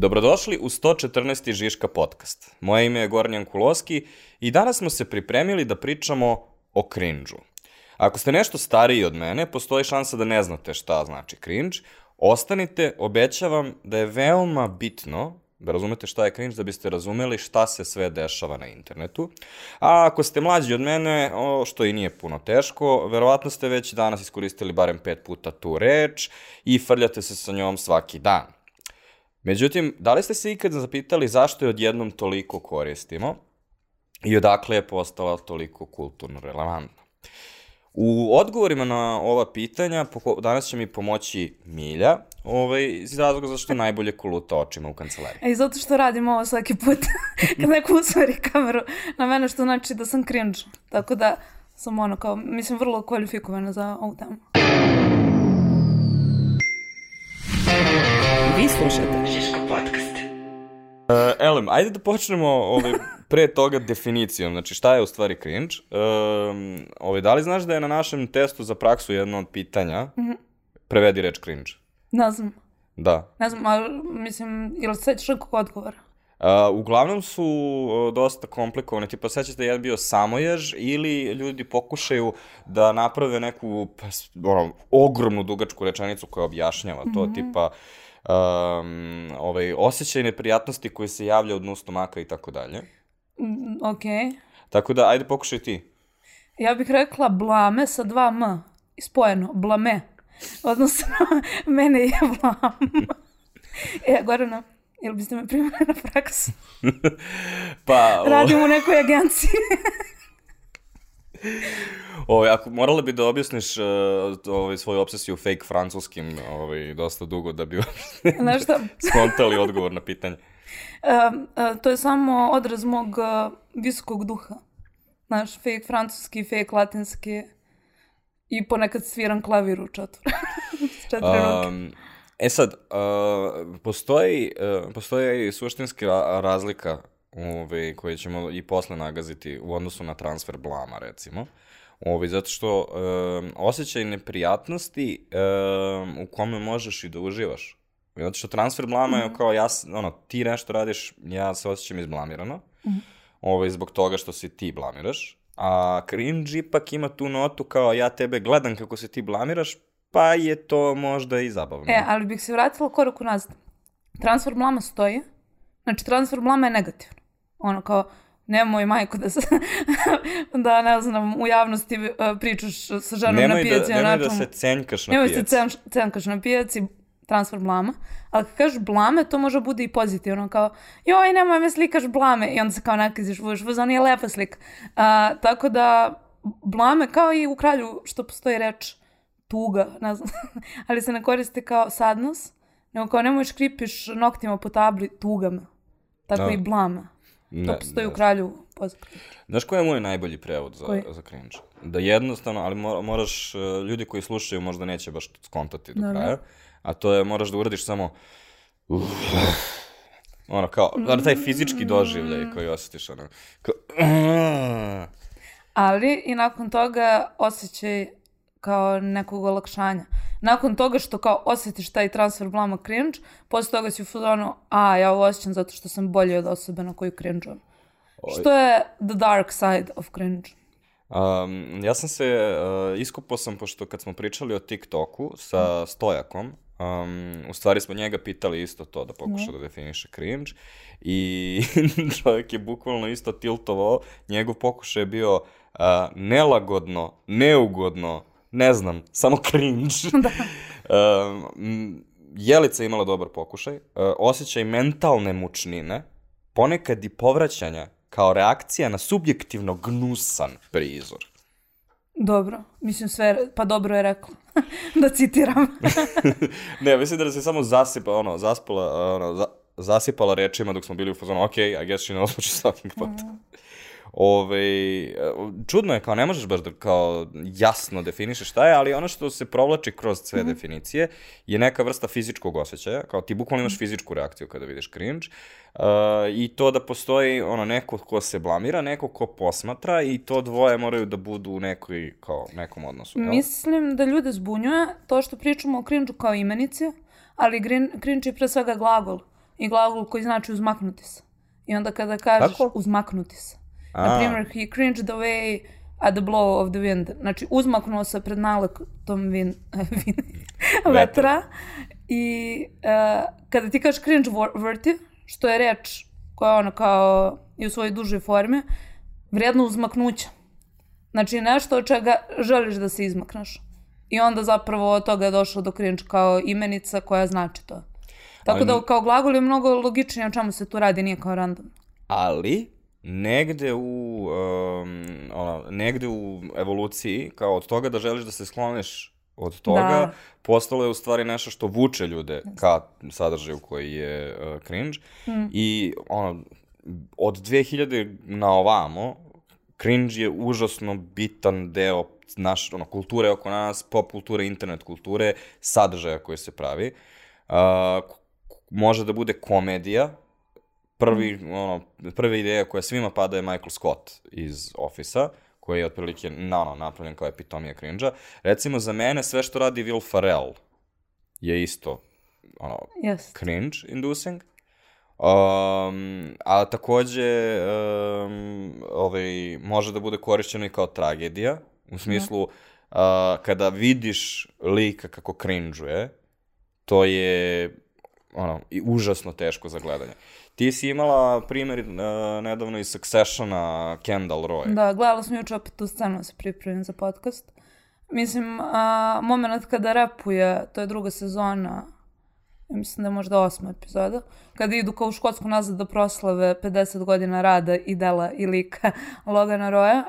Dobrodošli u 114. Žiška podcast. Moje ime je Gornjan Kuloski i danas smo se pripremili da pričamo o cringe-u. Ako ste nešto stariji od mene, postoji šansa da ne znate šta znači cringe. Ostanite, obećavam da je veoma bitno da razumete šta je cringe, da biste razumeli šta se sve dešava na internetu. A ako ste mlađi od mene, o, što i nije puno teško, verovatno ste već danas iskoristili barem pet puta tu reč i frljate se sa njom svaki dan. Međutim, da li ste se ikad zapitali zašto je odjednom toliko koristimo i odakle je postala toliko kulturno relevantna? U odgovorima na ova pitanja danas će mi pomoći Milja, ovaj, iz razloga zašto najbolje koluta očima u kancelariji. E, I zato što radim ovo svaki put kad neko usvari kameru na mene, što znači da sam cringe. Tako da sam ono kao, mislim, vrlo kvalifikovana za ovu temu. Vi slušate Žiško podcast. Uh, Elem, ajde da počnemo ovaj, pre toga definicijom. Znači, šta je u stvari cringe? Um, ovaj, da li znaš da je na našem testu za praksu jedno od pitanja mm -hmm. prevedi reč cringe? Ne znam. Da. Ne znam, ali mislim, ili sećaš nekog odgovora? Uh, uglavnom su uh, dosta komplikovane, tipa sećate da je bio samojež ili ljudi pokušaju da naprave neku pa, ono, ogromnu dugačku rečenicu koja objašnjava to, mm -hmm. tipa um, ovaj, osjećaj neprijatnosti koji se javlja od dnu stomaka i tako dalje. Mm, ok. Tako da, ajde pokušaj ti. Ja bih rekla blame sa dva m. Spojeno, blame. Odnosno, mene je blam. e, Gorana, jel biste me primali na praksu? pa... O... Radim u nekoj agenciji. Ovaj, ako morala bi da objasniš uh, ovaj, svoju obsesiju fake francuskim ovaj, dosta dugo da bi Znaš šta? skontali odgovor na pitanje. Uh, to je samo odraz mog uh, visokog duha. Znaš, fake francuski, fake latinski i ponekad sviram klavir u četvr. četiri um, E sad, uh, postoji, uh, postoji suštinski razlika ovaj, koje ćemo i posle nagaziti u odnosu na transfer blama, recimo. Ovaj, zato što um, osjećaj neprijatnosti um, u kome možeš i da uživaš. Zato što transfer blama mm -hmm. je kao ja, ono, ti nešto radiš, ja se osjećam izblamirano. Mm -hmm. ovaj, zbog toga što se ti blamiraš. A cringe ipak ima tu notu kao ja tebe gledam kako se ti blamiraš, pa je to možda i zabavno. E, ali bih se vratila korak nazad. Transfer blama stoji. Znači, transfer blama je negativno. Ono kao, nemoj majko da se, da ne znam, u javnosti uh, pričaš sa ženom nemoj na pijaci. Da, nemoj načom, da se cenkaš na nemoj pijaci. Nemoj se cen, cenkaš na pijaci, transfer blama. Ali kad kažeš blame, to može bude i pozitivno. Kao, joj, nemoj me slikaš blame. I onda se kao nakaziš, vuš, vuš, on je lepa slika. Uh, tako da, blame, kao i u kralju što postoji reč tuga, ne znam, ali se ne koriste kao sadnost, nego kao nemoj škripiš noktima po tabli tuga me. Tako da. i blama. Ne, to postoji ne. u kralju pozitivno. Znaš koji je moj najbolji prevod za, koji? za cringe? Da jednostavno, ali moraš, e, ljudi koji slušaju možda neće baš skontati do da, kraja, a to je moraš da uradiš samo uh, ono kao, ono taj fizički doživljaj koji osjetiš, ono, kao. Ali i nakon toga osjećaj kao nekog olakšanja. Nakon toga što kao osjetiš taj transfer blama cringe, posle toga si u fazonu, a ja ovo osjećam zato što sam bolji od osobe na koju cringe Što je the dark side of cringe? Um, ja sam se, uh, iskupao sam, pošto kad smo pričali o TikToku sa Stojakom, um, u stvari smo njega pitali isto to, da pokuša mm. da definiše cringe, i čovjek je bukvalno isto tiltovao, njegov pokušaj je bio uh, nelagodno, neugodno, ne znam, samo cringe. da. um, Jelica imala dobar pokušaj, uh, osjećaj mentalne mučnine, ponekad i povraćanja kao reakcija na subjektivno gnusan prizor. Dobro, mislim sve, pa dobro je rekla, da citiram. ne, mislim da se samo zasipa, ono, zaspala, ono, za, zasipala rečima dok smo bili u fazonu, ok, I guess she knows what she's talking about. Mm. Ove, čudno je kao ne možeš baš da kao jasno definišeš šta je, ali ono što se provlači kroz sve mm -hmm. definicije je neka vrsta fizičkog osjećaja, kao ti bukvalno imaš fizičku reakciju kada vidiš cringe uh, i to da postoji ono neko ko se blamira, neko ko posmatra i to dvoje moraju da budu u nekoj, kao, nekom odnosu. Jel? Mislim da ljude zbunjuje to što pričamo o cringe kao imenici, ali cringe je pre svega glagol i glagol koji znači uzmaknuti se. I onda kada kažeš Kako? uzmaknuti se. A. Na primjer, he cringed away at the blow of the wind. Znači, uzmaknuo se pred naletom vin, vin, vetra. I uh, kada ti kažeš cringe worthy, što je reč koja je ono kao i u svojoj dužoj formi, vrijedno uzmaknuća. Znači, nešto od čega želiš da se izmakneš. I onda zapravo od toga je došlo do cringe kao imenica koja znači to. Tako Ali- da kao glagol je mnogo logičnije o čemu se tu radi, nije kao random. Ali, negde u, um, ono, negde u evoluciji, kao od toga da želiš da se skloniš od toga, Da. postalo je u stvari nešto što vuče ljude ka sadržaju koji je uh, cringe. I ono, od 2000 na ovamo, cringe je užasno bitan deo naš, ono, kulture oko nas, pop kulture, internet kulture, sadržaja koji se pravi. Uh, može da bude komedija, prvi, ono, prva ideja koja svima pada je Michael Scott iz Office-a, koji je otprilike na, ono, napravljen kao epitomija cringe-a. Recimo, za mene sve što radi Will Ferrell je isto ono, Yes. cringe inducing. Um, a takođe um, ovaj, može da bude korišćeno i kao tragedija, u smislu uh, kada vidiš lika kako cringeuje, to je ono, i užasno teško za gledanje. Ti si imala primjer uh, nedavno iz Successiona Kendall Roy. Da, gledala sam juče opet tu scenu da se pripremim za podcast. Mislim, a, moment kada repuje, to je druga sezona, mislim da je možda osma epizoda, kada idu kao u Škotsku nazad da proslave 50 godina rada i dela i lika Logana Roya.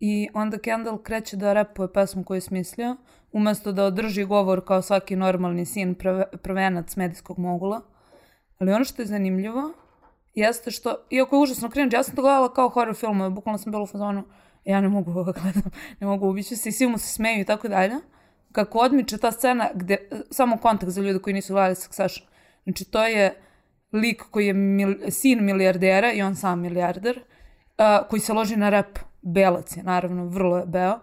I onda Kendall kreće da repuje pesmu koju je smislio, umesto da održi govor kao svaki normalni sin prve, prvenac medijskog mogula. Ali ono što je zanimljivo jeste što, iako je užasno cringe, ja sam to gledala kao horror filmove, bukvalno sam bila u fazonu, ja ne mogu ovo gledam, ne mogu, ubiću se i svi mu se smeju i tako dalje. Kako odmiče ta scena gde, samo kontekst za ljude koji nisu gledali Succession. Znači, to je lik koji je mil, sin milijardera i on sam milijarder, uh, koji se loži na rep. Belac je, naravno, vrlo je beo. Uh,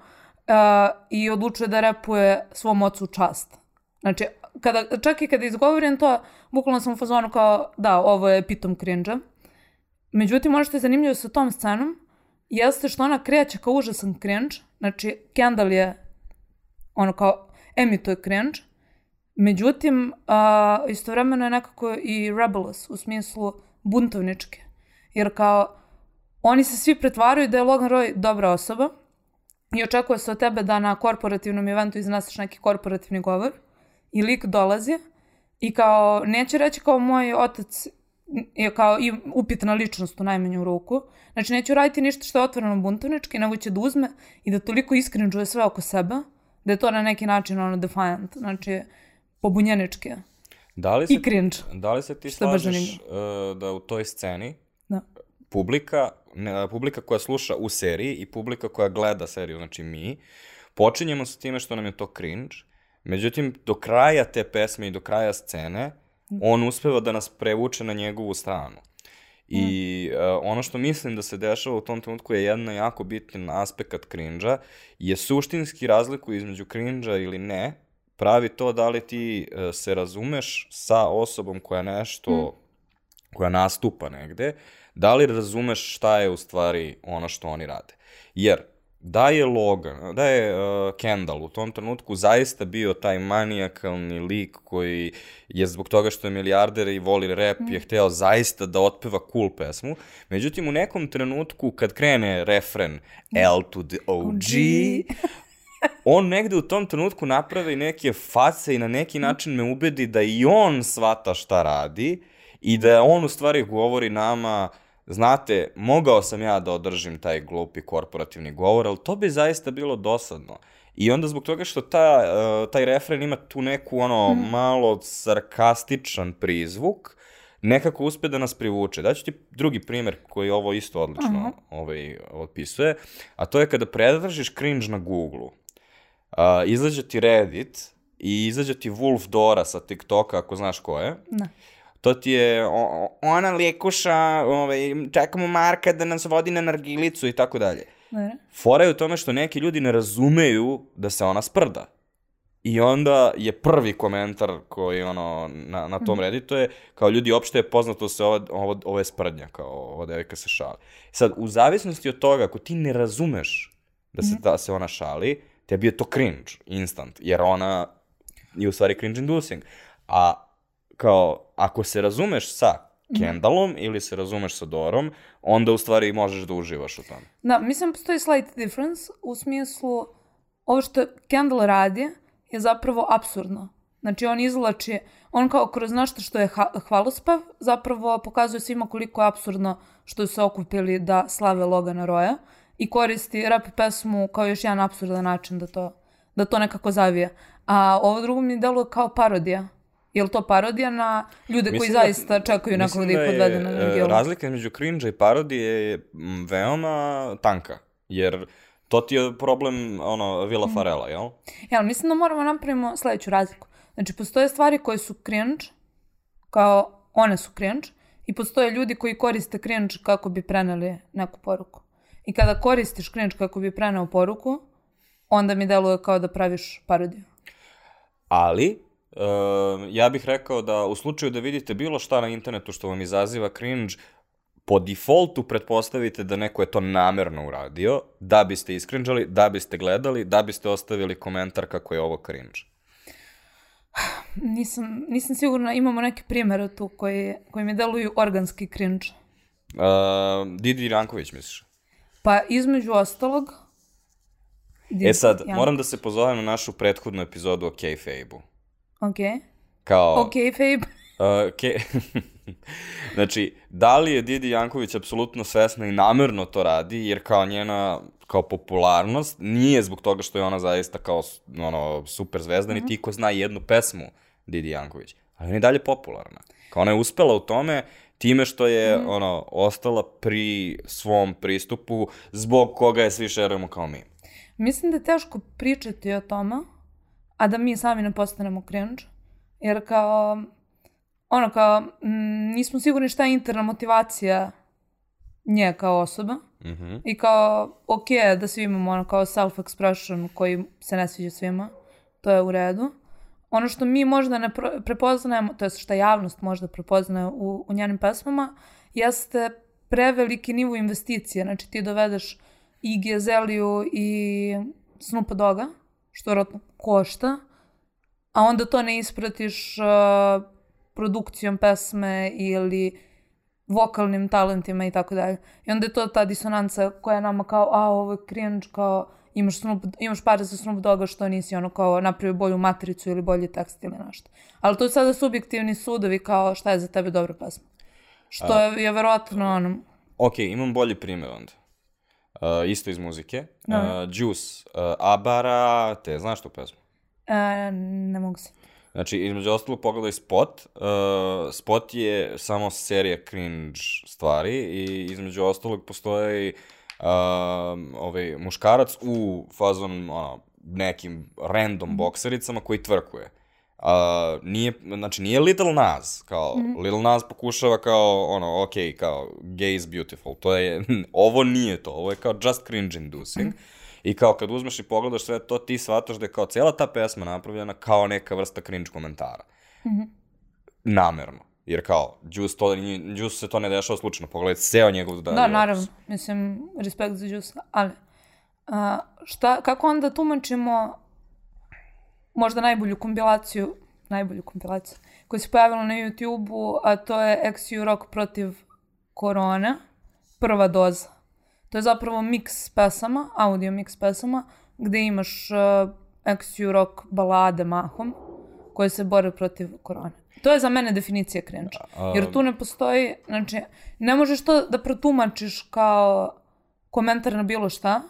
I odlučuje da repuje svom ocu čast. Znači, kada, čak i kada izgovorim to, bukvalno sam u fazonu kao, da, ovo je pitom cringe Međutim, ono što je zanimljivo sa tom scenom, jeste što ona kreće kao užasan cringe. Znači, Kendall je ono kao emituje cringe. Međutim, a, istovremeno je nekako i rebelous, u smislu buntovničke. Jer kao, oni se svi pretvaraju da je Logan Roy dobra osoba i očekuje se od tebe da na korporativnom eventu izneseš neki korporativni govor i lik dolazi i kao, neće reći kao moj otac je kao i upitna ličnost u najmanju ruku. Znači, neće uraditi ništa što je otvoreno buntovnički, nego će da uzme i da toliko iskrinđuje sve oko sebe, da je to na neki način ono defiant, znači pobunjenički. Da li se, I cringe. da li se ti slažeš uh, da u toj sceni Da. publika, ne, publika koja sluša u seriji i publika koja gleda seriju, znači mi, počinjemo sa time što nam je to cringe, međutim, do kraja te pesme i do kraja scene, on uspeva da nas prevuče na njegovu stranu. I uh, ono što mislim da se dešava u tom trenutku je jedna jako bitan aspekt cringe-a, je suštinski razliku između cringe-a ili ne, pravi to da li ti uh, se razumeš sa osobom koja nešto, koja nastupa negde, da li razumeš šta je u stvari ono što oni rade. Jer da je Logan, da je uh, Kendall u tom trenutku zaista bio taj manijakalni lik koji je zbog toga što je milijarder i voli rap je hteo zaista da otpeva cool pesmu. Međutim, u nekom trenutku kad krene refren L to the OG, on negde u tom trenutku napravi neke face i na neki način me ubedi da i on svata šta radi i da on u stvari govori nama znate, mogao sam ja da održim taj glupi korporativni govor, ali to bi zaista bilo dosadno. I onda zbog toga što ta, uh, taj refren ima tu neku ono malo sarkastičan prizvuk, nekako uspe da nas privuče. Daću ti drugi primer koji ovo isto odlično ovaj, otpisuje, a to je kada predržiš cringe na Google-u. Uh, izađe ti Reddit i izađe ti Wolf Dora sa TikToka, ako znaš ko je. Da. To ti je o, ona likuša, ovaj, čekamo Marka da nas vodi na nargilicu i tako dalje. Da. Fora je u tome što neki ljudi ne razumeju da se ona sprda. I onda je prvi komentar koji ono, na, na tom redditu je, kao ljudi, opšte je poznato se ovo, ovo, ovo je sprdnja, kao ova devojka se šali. Sad, u zavisnosti od toga, ako ti ne razumeš da se, da se ona šali, tebi je to cringe, instant, jer ona je u stvari cringe inducing. A kao, ako se razumeš sa Kendallom ili se razumeš sa Dorom, onda u stvari možeš da uživaš u tome. Da, mislim postoji slight difference u smislu ovo što Kendall radi je zapravo absurdno. Znači on izvlači, on kao kroz nešto što je hvalospav zapravo pokazuje svima koliko je absurdno što su se okupili da slave Logana Roya i koristi rap pesmu kao još jedan absurdan način da to, da to nekako zavije. A ovo drugo mi deluje kao parodija. Je li to parodija na ljude koji Mislim da- zaista čekaju nekog da ih odvede na e, Nagelu? razlika između cringe i parodije je veoma tanka, jer to ti je problem, ono, Vila Mhm. Farela, jel? Ja, mislim da moramo napravimo sledeću razliku. Znači, postoje stvari koje su cringe, kao one su cringe, i postoje ljudi koji koriste cringe kako bi preneli neku poruku. I kada koristiš cringe kako bi preneo poruku, onda mi deluje kao da praviš parodiju. Ali, e, ja bih rekao da u slučaju da vidite bilo šta na internetu što vam izaziva cringe, po defaultu pretpostavite da neko je to namerno uradio, da biste iskrinđali, da biste gledali, da biste ostavili komentar kako je ovo cringe. Nisam, nisam sigurna, imamo neke primere tu koji, koji mi deluju organski cringe. Uh, Didi Ranković, misliš? Pa između ostalog... E sad, Ja. moram da se pozovem na našu prethodnu epizodu o Kayfabe-u. Ok. Kao... Ok, Fabe. Uh, ke... znači, da li je Didi Janković apsolutno svesna i namerno to radi, jer kao njena kao popularnost nije zbog toga što je ona zaista kao ono, super zvezda, niti iko zna jednu pesmu Didi Janković. Ali ona je dalje popularna. Kao ona je uspela u tome time što je ono, ostala pri svom pristupu zbog koga je svi šerujemo kao mi. Mislim da je teško pričati o tome, a da mi sami ne postanemo cringe. Jer kao, ono kao, mm, nismo sigurni šta je interna motivacija nje kao osoba. Mhm. I kao, ok, da svi imamo ono kao self-expression koji se ne sviđa svima. To je u redu. Ono što mi možda ne prepoznajemo, to je što javnost možda prepoznaje u, u njenim pesmama, jeste preveliki nivo investicije. Znači ti dovedeš i Gezeliju i Snoop Doga, što vjerojatno košta, a onda to ne ispratiš uh, produkcijom pesme ili vokalnim talentima i tako dalje. I onda je to ta disonanca koja je nama kao, a ovo je cringe, kao imaš, Snoop, imaš pare za Snoop Doga što nisi ono kao napravio bolju matricu ili bolji tekst ili nešto. Ali to je sada subjektivni sudovi kao šta je za tebe dobra pesma. Što je, je verovatno ono, Ok, imam bolji primjer onda. Uh, isto iz muzike. Uh, Da. Juice, uh, Abara, te znaš tu pesmu? e, ne mogu se. Znači, između ostalog pogledaj spot. Uh, spot je samo serija cringe stvari i između ostalog postoji uh, ovaj muškarac u fazon ono, nekim random boksericama koji tvrkuje. Uh, nije, znači, nije Little Nas, kao, Little Nas pokušava kao, ono, ok, kao, gay is beautiful, to je, ovo nije to, ovo je kao just cringe inducing, i kao kad uzmeš i pogledaš sve to, ti shvataš da je kao cijela ta pesma napravljena kao neka vrsta cringe komentara. Namerno. Jer kao, Juice, to, Juice se to ne dešava slučajno, pogledaj ceo njegov dalje. Da, naravno. Mislim, respekt za Juice. Ali, a, šta, kako onda tumačimo možda najbolju kompilaciju, najbolju kompilaciju, koja se pojavila na YouTube-u, a to je XU Rock protiv korone, prva doza. To je zapravo mix pesama, audio mix pesama, gde imaš uh, XU Rock balade mahom, koje se bore protiv korone. To je za mene definicija cringe. Jer tu ne postoji, znači, ne možeš to da protumačiš kao komentar na bilo šta,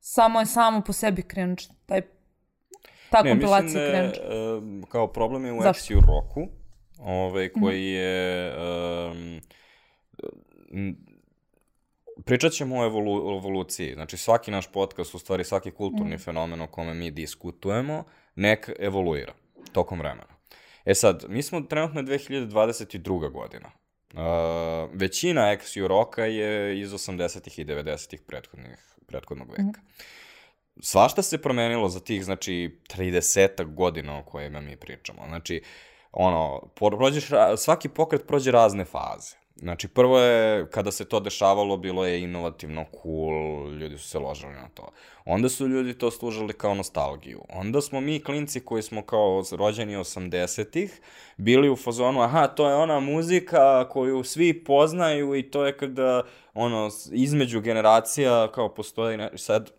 samo je samo po sebi cringe. Taj, ta Ne, kompilacija mislim da cringe. e, kao problem je u Zašto? XU roku, ovaj, koji je... Um, pričat ćemo o evolu, evoluciji. Znači, svaki naš podcast, u stvari svaki kulturni fenomen o kome mi diskutujemo, nek evoluira tokom vremena. E sad, mi smo trenutno je 2022. godina. Uh, većina XU roka je iz 80-ih i 90-ih prethodnih, prethodnog veka. Svašta se promenilo za tih, znači, 30 godina o kojima mi pričamo. Znači, ono, prođeš, svaki pokret prođe razne faze. Znači, prvo je, kada se to dešavalo, bilo je inovativno, cool, ljudi su se ložili na to. Onda su ljudi to služili kao nostalgiju. Onda smo mi, klinci koji smo kao rođeni 80-ih, bili u fazonu, aha, to je ona muzika koju svi poznaju i to je kada, ono, između generacija kao postoji, ne, sad,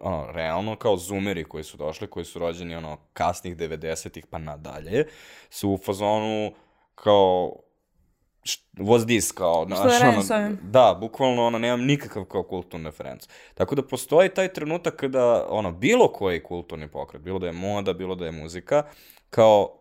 ono, realno kao zoomeri koji su došli, koji su rođeni, ono, kasnih 90-ih pa nadalje, su u fazonu kao what's this, kao, znaš, da ono, s ovim? da, bukvalno, ono, nemam nikakav kao kulturni referenc. Tako da postoji taj trenutak kada, ono, bilo koji kulturni pokret, bilo da je moda, bilo da je muzika, kao,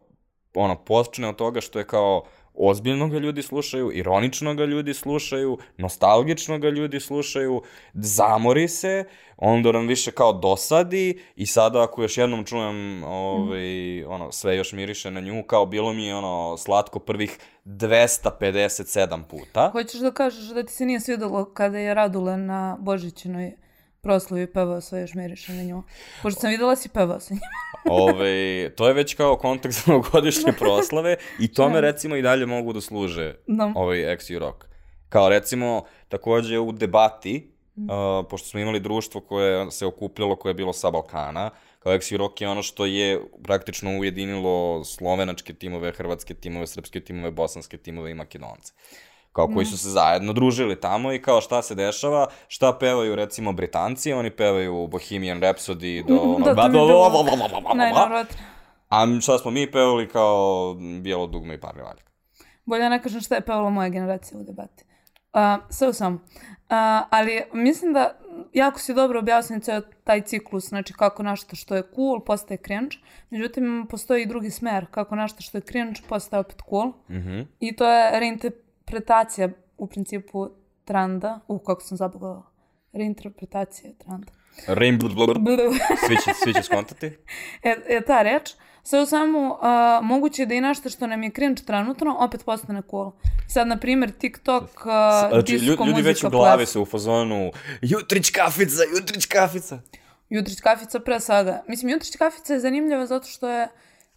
ono, počne od toga što je kao, ozbiljno ga ljudi slušaju, ironično ga ljudi slušaju, nostalgično ga ljudi slušaju, zamori se, onda nam više kao dosadi i sada ako još jednom čujem ovaj, ono, sve još miriše na nju, kao bilo mi je ono slatko prvih 257 puta. Hoćeš da kažeš da ti se nije svidelo kada je Radule na Božićinoj proslavi pevao sve još miriše na nju? Pošto sam videla si pevao sa njima. Ove, to je već kao kontekst novogodišnje proslave i tome recimo i dalje mogu da služe Da. ovaj XU Rock. Kao recimo, takođe u debati, uh, pošto smo imali društvo koje se okupljalo, koje je bilo sa Balkana, kao XU Rock je ono što je praktično ujedinilo slovenačke timove, hrvatske timove, srpske timove, bosanske timove i makedonce kao koji su se zajedno družili tamo i kao šta se dešava, šta pevaju recimo Britanci, oni pevaju Bohemian Rhapsody do... ono, Da, A šta smo mi pevali kao Bijelo dugme i parni valjak. Bolje ne kažem šta je pevala moja generacija u debati. Uh, sve u samo. Uh, ali mislim da jako si dobro objasnio ceo taj ciklus, znači kako nešto što je cool postaje cringe. Međutim, postoji i drugi smer, kako nešto što je cringe postaje opet cool. Mhm. I to je reinterpretacija u principu trenda. U, kako sam zabavila. Reinterpretacija trenda. Blub. Blu. Svi će, svi će skontati. E, e, ta reč, sve u samo uh, moguće je da i nešto što nam je cringe trenutno opet postane cool. Sad, na primjer, TikTok, uh, Znači, disco ljudi, ljudi već u glavi su u fazonu Jutrić kafica, jutrić kafica. Jutrić kafica pre svega. Mislim, Jutrić kafica je zanimljiva zato što je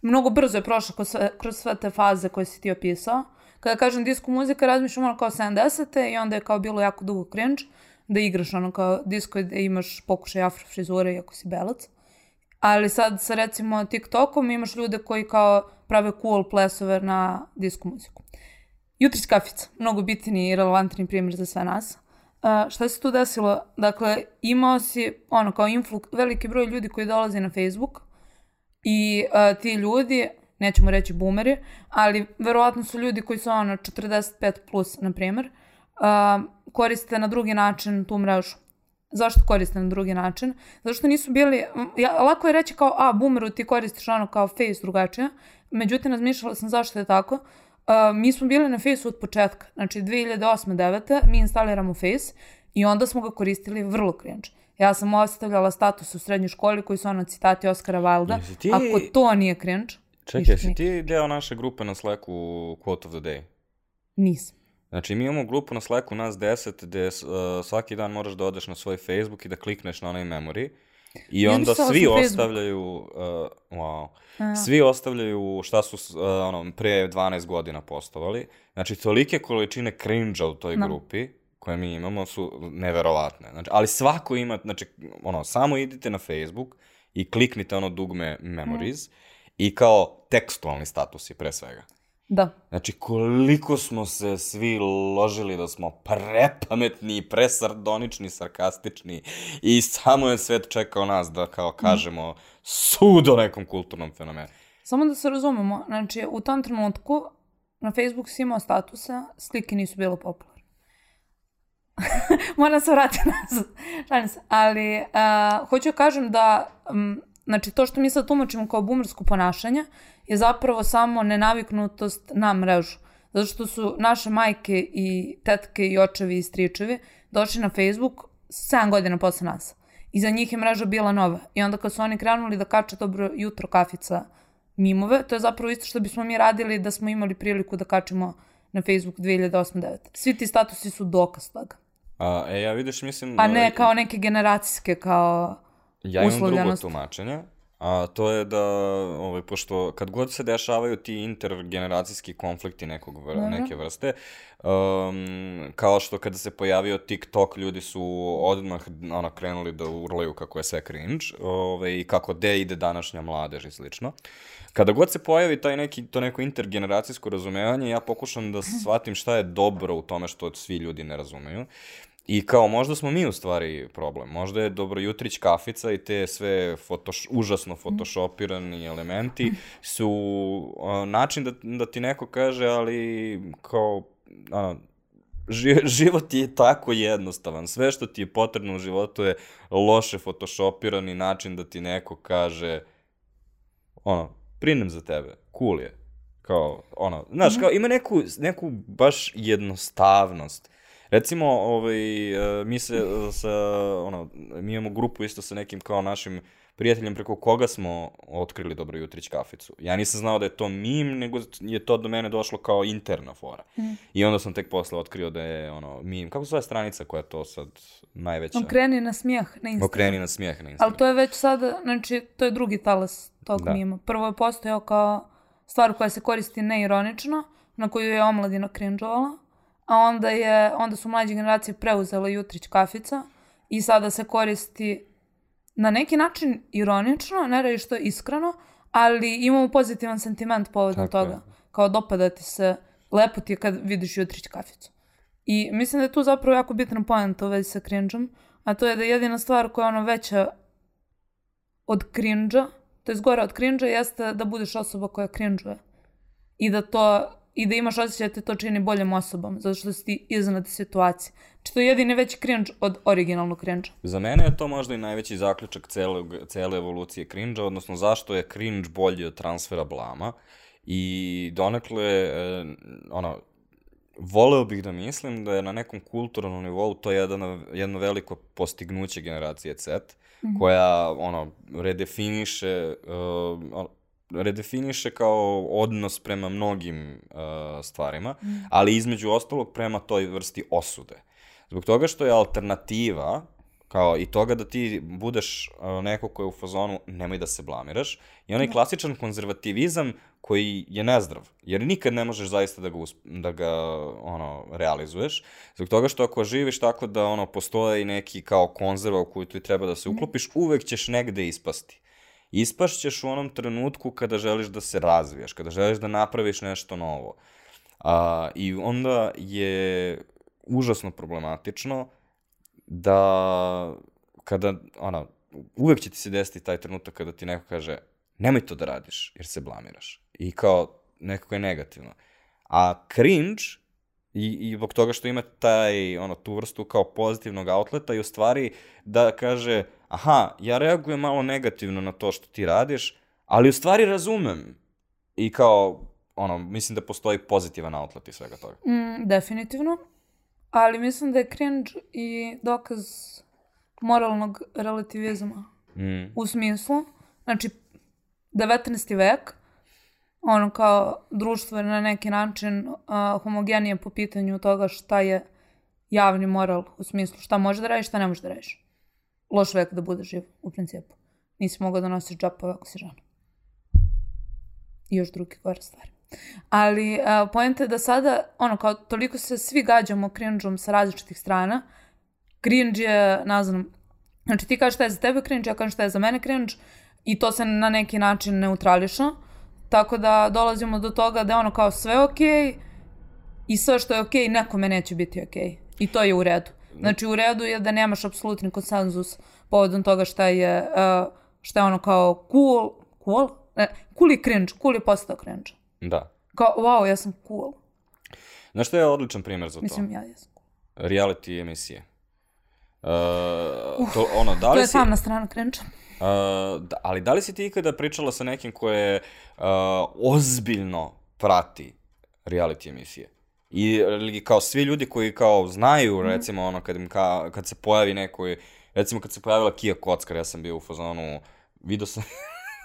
mnogo brzo je prošla kroz sve, kroz sve te faze koje si ti opisao. Kada kažem disco muzika, razmišljam ono kao 70. i onda je kao bilo jako dugo cringe da igraš ono kao disco i da imaš pokušaj afro frizure iako si belac. Ali sad sa recimo TikTokom imaš ljude koji kao prave cool plesove na disco muziku. Jutrić kafica, mnogo bitni i relevantni primjer za sve nas. Uh, šta se tu desilo? Dakle, imao si ono kao influk, veliki broj ljudi koji dolaze na Facebook i uh, ti ljudi, nećemo reći boomeri, ali verovatno su ljudi koji su ono 45 plus, na primjer, uh, koriste na drugi način tu mrežu. Zašto koriste na drugi način? Zato što nisu bili, ja, lako je reći kao, a, boomeru ti koristiš ono kao face drugačije, međutim, razmišljala sam zašto je tako. Uh, mi smo bili na Face od početka, znači 2008-2009. mi instaliramo Face i onda smo ga koristili vrlo cringe. Ja sam ostavljala status u srednjoj školi koji su ono citati Oskara Wilda. Ti- Ako to nije cringe, Čekaj, jesi ti deo naše grupe na Slacku Quote of the Day? Nisam. Znači, mi imamo grupu na Slacku, nas 10, gde uh, svaki dan moraš da odeš na svoj Facebook i da klikneš na onaj memory. I Ja onda svi ostavljaju, uh, wow, A. svi ostavljaju šta su uh, ono, pre 12 godina postovali. Znači, tolike količine cringe u toj Da. grupi koje mi imamo su neverovatne. Znači, ali svako ima, znači, ono, samo idite na Facebook i kliknite ono dugme memories i kao tekstualni statusi pre svega. Da. Znači, koliko smo se svi ložili da smo prepametni, presardonični, sarkastični i samo je svet čekao nas da kao kažemo sud o nekom kulturnom fenomenu. Samo da se razumemo, znači u tom trenutku na Facebook si imao statuse, slike nisu bile popularne. Moram se vratiti nazad. Šalim se. Ali uh, hoću da kažem da um, znači to što mi sad tumačimo kao boomersko ponašanje je zapravo samo nenaviknutost na mrežu. Zato što su naše majke i tetke i očevi i stričevi došli na Facebook 7 godina posle nas. I za njih je mreža bila nova. I onda kad su oni krenuli da kače dobro jutro kafica mimove, to je zapravo isto što bismo mi radili da smo imali priliku da kačemo na Facebook 2008-2009. Svi ti statusi su dokaz toga. A, e, ja vidiš, mislim... A ne ovaj, kao neke generacijske, kao Ja imam drugo tumačenje, a to je da, ovaj, pošto kad god se dešavaju ti intergeneracijski konflikti nekog vr neke vrste, um, kao što kada se pojavio TikTok, ljudi su odmah ono, krenuli da urlaju kako je sve cringe ovaj, i kako de ide današnja mladež i slično. Kada god se pojavi taj neki, to neko intergeneracijsko razumevanje, ja pokušam da shvatim šta je dobro u tome što svi ljudi ne razumeju. I kao možda smo mi u stvari problem. Možda je Dobrojutrić kafica i te sve fotoš, užasno photoshopirani elementi su uh, način da, da ti neko kaže, ali kao a, ži, život je tako jednostavan. Sve što ti je potrebno u životu je loše photoshopirani način da ti neko kaže ono, prinem za tebe, cool je. Kao, ono, znaš, kao ima neku, neku baš jednostavnost. Recimo, ovaj, e, mi se e, sa, ono, mi imamo grupu isto sa nekim kao našim prijateljem preko koga smo otkrili Dobro jutrić kaficu. Ja nisam znao da je to mim, nego je to do mene došlo kao interna fora. I onda sam tek posle otkrio da je ono mim. Kako se zove stranica koja je to sad najveća? Okreni na smijeh na Instagram. Okreni na smijeh na Ali Instagramu. to je već sada, znači, to je drugi talas tog Da. mima. Prvo je postojao kao stvar koja se koristi neironično, na koju je omladina cringeovala, a onda, je, onda su mlađe generacije preuzele Jutrić kafica i sada se koristi na neki način ironično, ne radi što je iskreno, ali imamo pozitivan sentiment povodom Tako je. toga. Kao dopada ti se, lepo ti je kad vidiš Jutrić kaficu. I mislim da je tu zapravo jako bitna poenta u vezi sa cringe-om, a to je da jedina stvar koja je ono veća od cringe-a, to je gora od cringe-a, jeste da budeš osoba koja cringe-uje. I da to i da imaš osjećaj da te to čini boljom osobom, zato što si ti iznad situacije. Znači to je jedini veći cringe od originalnog cringe-a. Za mene je to možda i najveći zaključak celog, cele evolucije cringe odnosno zašto je cringe bolji od transfera blama. I donekle, e, ono, voleo bih da mislim da je na nekom kulturalnom nivou to jedno, jedno veliko postignuće generacije Z, koja, ono, redefiniše, uh, redefiniše kao odnos prema mnogim uh, stvarima, ali između ostalog prema toj vrsti osude. Zbog toga što je alternativa, kao i toga da ti budeš uh, neko ko je u fazonu nemoj da se blamiraš, i onaj klasičan konzervativizam koji je nezdrav, jer nikad ne možeš zaista da ga, da ga ono, realizuješ, zbog toga što ako živiš tako da ono, postoje i neki kao konzerva u koju ti treba da se uklopiš, uvek ćeš negde ispasti. Ispašćeš u onom trenutku kada želiš da se razvijaš, kada želiš da napraviš nešto novo. A, I onda je užasno problematično da kada, ono, uvek će ti se desiti taj trenutak kada ti neko kaže nemoj to da radiš jer se blamiraš. I kao nekako je negativno. A cringe i, i zbog toga što ima taj, ono, tu vrstu kao pozitivnog outleta i u stvari da kaže aha, ja reagujem malo negativno na to što ti radiš, ali u stvari razumem. I kao, ono, mislim da postoji pozitivan outlet i svega toga. Mm, definitivno. Ali mislim da je cringe i dokaz moralnog relativizma. Mm. U smislu, znači, 19. vek, ono kao društvo je na neki način uh, homogenije po pitanju toga šta je javni moral, u smislu šta može da radiš, šta ne može da radiš. Loš vek da budeš živ, u principu. Nisi mogao da nosiš džapove ako si žena. I još drugi gore stvari. Ali uh, pojenta je da sada, ono, kao toliko se svi gađamo cringe-om sa različitih strana. Cringe je, ne znam, znači ti kažeš šta je za tebe cringe, ja kažem šta je za mene cringe i to se na neki način neutrališa. Tako da dolazimo do toga da je ono kao sve okej i sve što je okej nekome neće biti okej. I to je u redu. Znači u redu je da nemaš apsolutni konsenzus povodom toga šta je, uh, šta je ono kao cool, cool? Ne, cool i cringe, cool je postao cringe. Da. Kao, wow, ja sam cool. Znaš što je odličan primjer za to? Mislim, ja jesam. Reality emisije. Uh, to, ono, da To li je si... tamna strana cringe. Uh, da, ali da li si ti ikada pričala sa nekim ko je uh, ozbiljno prati reality emisije? I kao svi ljudi koji kao znaju, recimo, ono, kad, im ka, kad se pojavi neko, recimo kad se pojavila Kija Kockar, ja sam bio u fazonu, vidio sam,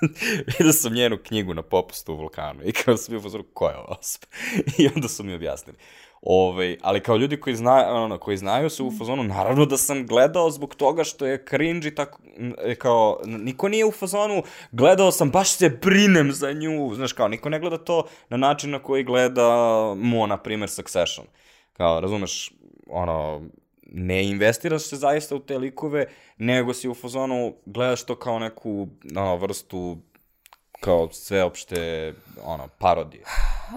vidio sam njenu knjigu na popustu u Vulkanu i kao sam bio pozoru, ko je ova osoba? I onda su mi objasnili. Ove, ali kao ljudi koji, zna, ono, koji znaju se u fazonu, naravno da sam gledao zbog toga što je cringe i tako, e, kao, niko nije u fazonu, gledao sam, baš se brinem za nju, znaš, kao, niko ne gleda to na način na koji gleda Mo, na primer, Succession. Kao, razumeš, ono, ne investiraš se zaista u te likove, nego si u fazonu gledaš to kao neku ono, vrstu kao sveopšte ono, parodije.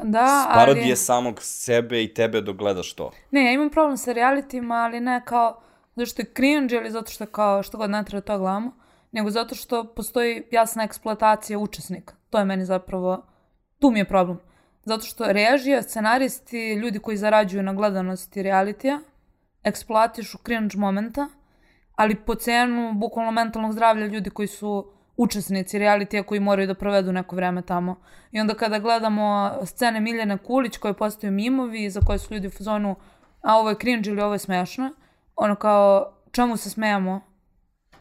Da, ali... Parodije samog sebe i tebe dok gledaš to. Ne, ja imam problem sa realitima, ali ne kao zato što je cringe ili zato što kao što god ne treba to gledamo, nego zato što postoji jasna eksploatacija učesnika. To je meni zapravo, tu mi je problem. Zato što režija, scenaristi, ljudi koji zarađuju na gledanosti realitija, eksploatišu cringe momenta, ali po cenu bukvalno mentalnog zdravlja ljudi koji su učesnici realitija koji moraju da provedu neko vreme tamo. I onda kada gledamo scene Miljane Kulić koje postaju mimovi za koje su ljudi u fazonu a ovo je cringe ili ovo je smešno, ono kao čemu se smejamo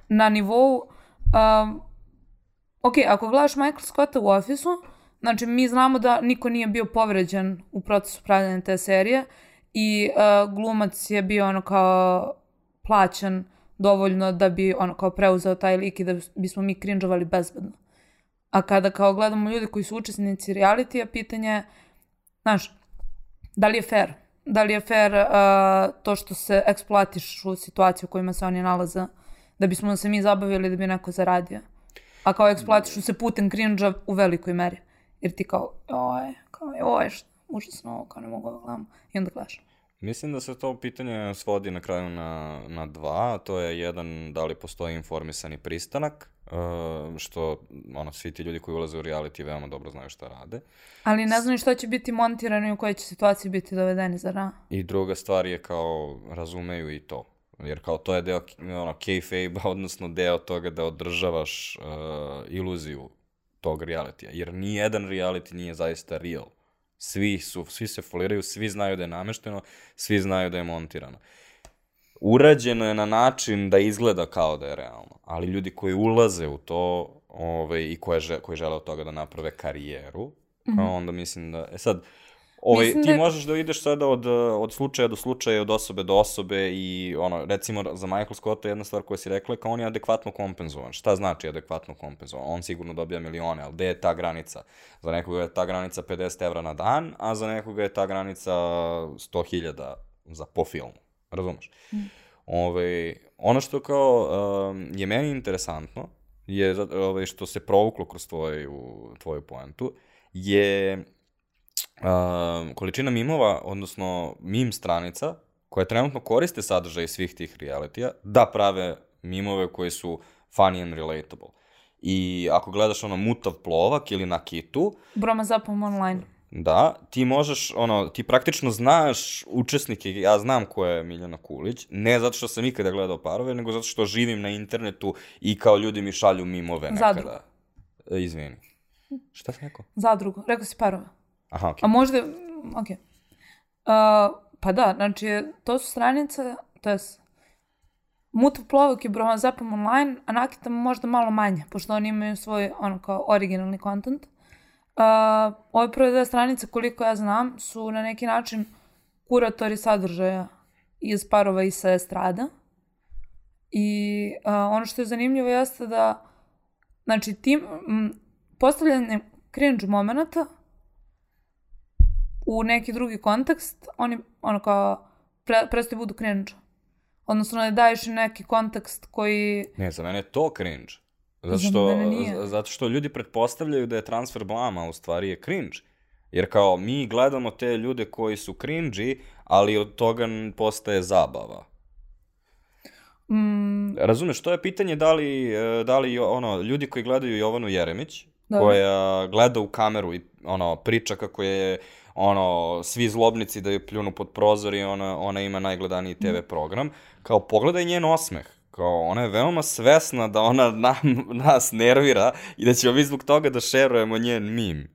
na nivou um, ok, ako gledaš Michael Scotta u ofisu, znači mi znamo da niko nije bio povređen u procesu pravljanja te serije i uh, glumac je bio ono kao plaćan dovoljno da bi ono kao preuzeo taj lik i da bismo mi cringeovali bezbedno. A kada kao gledamo ljude koji su učesnici realitija, pitanje je, znaš, da li je fair? Da li je fair uh, to što se eksploatišu situacije u kojima se oni nalaze, da bismo se mi zabavili da bi neko zaradio? A kao eksploatišu se putem cringe u velikoj meri. Jer ti kao, oj, kao, oj, što, užasno, kao ne mogu da gledam. I onda gledaš. Mislim da se to pitanje svodi na kraju na, na dva, to je jedan da li postoji informisani pristanak, uh, što ono, svi ti ljudi koji ulaze u reality veoma dobro znaju šta rade. Ali ne znaju šta će biti montirano i u kojoj će situaciji biti dovedeni, zar na? I druga stvar je kao razumeju i to. Jer kao to je deo ono, kayfabe, odnosno deo toga da održavaš uh, iluziju tog realitija. Jer nijedan reality nije zaista real. Svi, su, svi se foliraju, svi znaju da je namešteno, svi znaju da je montirano. Urađeno je na način da izgleda kao da je realno, ali ljudi koji ulaze u to ovaj, i koje, koji žele od toga da naprave karijeru, mm -hmm. onda mislim da... E sad, Ovaj, Mislim ti da... možeš da ideš sada od, od slučaja do slučaja, od osobe do osobe i ono, recimo za Michael Scotta jedna stvar koja si rekla kao on je adekvatno kompenzovan. Šta znači adekvatno kompenzovan? On sigurno dobija milione, ali gde je ta granica? Za nekoga je ta granica 50 evra na dan, a za nekoga je ta granica 100.000 za po filmu. Razumeš? Mm. Ove, ovaj, ono što kao um, je meni interesantno je ove, ovaj, što se provuklo kroz tvoju, tvoju poentu je uh, količina mimova, odnosno mim stranica, koje trenutno koriste sadržaj svih tih realitija, da prave mimove koji su funny and relatable. I ako gledaš ono Mutav plovak ili na Kitu... Broma zapom online. Da, ti možeš, ono, ti praktično znaš učesnike, ja znam ko je Miljana Kulić, ne zato što sam ikada gledao parove, nego zato što živim na internetu i kao ljudi mi šalju mimove nekada. Zadrugu. E, izvini. Šta si rekao? Zadrugu, rekao si parove. Aha, okej. A možda, okej. Uh, pa da, znači, to su stranice, to je Mutav plovak Broma Zapam online, a Nakita možda malo manje, pošto oni imaju svoj, ono, kao originalni kontent. Uh, ove prve dve stranice, koliko ja znam, su na neki način kuratori sadržaja iz parova i sa estrada. I uh, ono što je zanimljivo jeste da, znači, tim, m, postavljanje cringe momenta u neki drugi kontekst, oni ono kao pre, prestaju budu cringe. Odnosno ne daješ neki kontekst koji... Ne, za mene je to cringe. Zato što, zato što ljudi pretpostavljaju da je transfer blama, a u stvari je cringe. Jer kao mi gledamo te ljude koji su cringe ali od toga postaje zabava. Mm. Razumeš, to je pitanje da li, e, da li ono, ljudi koji gledaju Jovanu Jeremić, Dobre. koja gleda u kameru i ono, priča kako je ono, svi zlobnici da je pljunu pod prozor i ona, ona ima najgledaniji TV mm. program. Kao, pogledaj njen osmeh. Kao, ona je veoma svesna da ona nam, nas nervira i da ćemo mi zbog toga da šerujemo njen mim.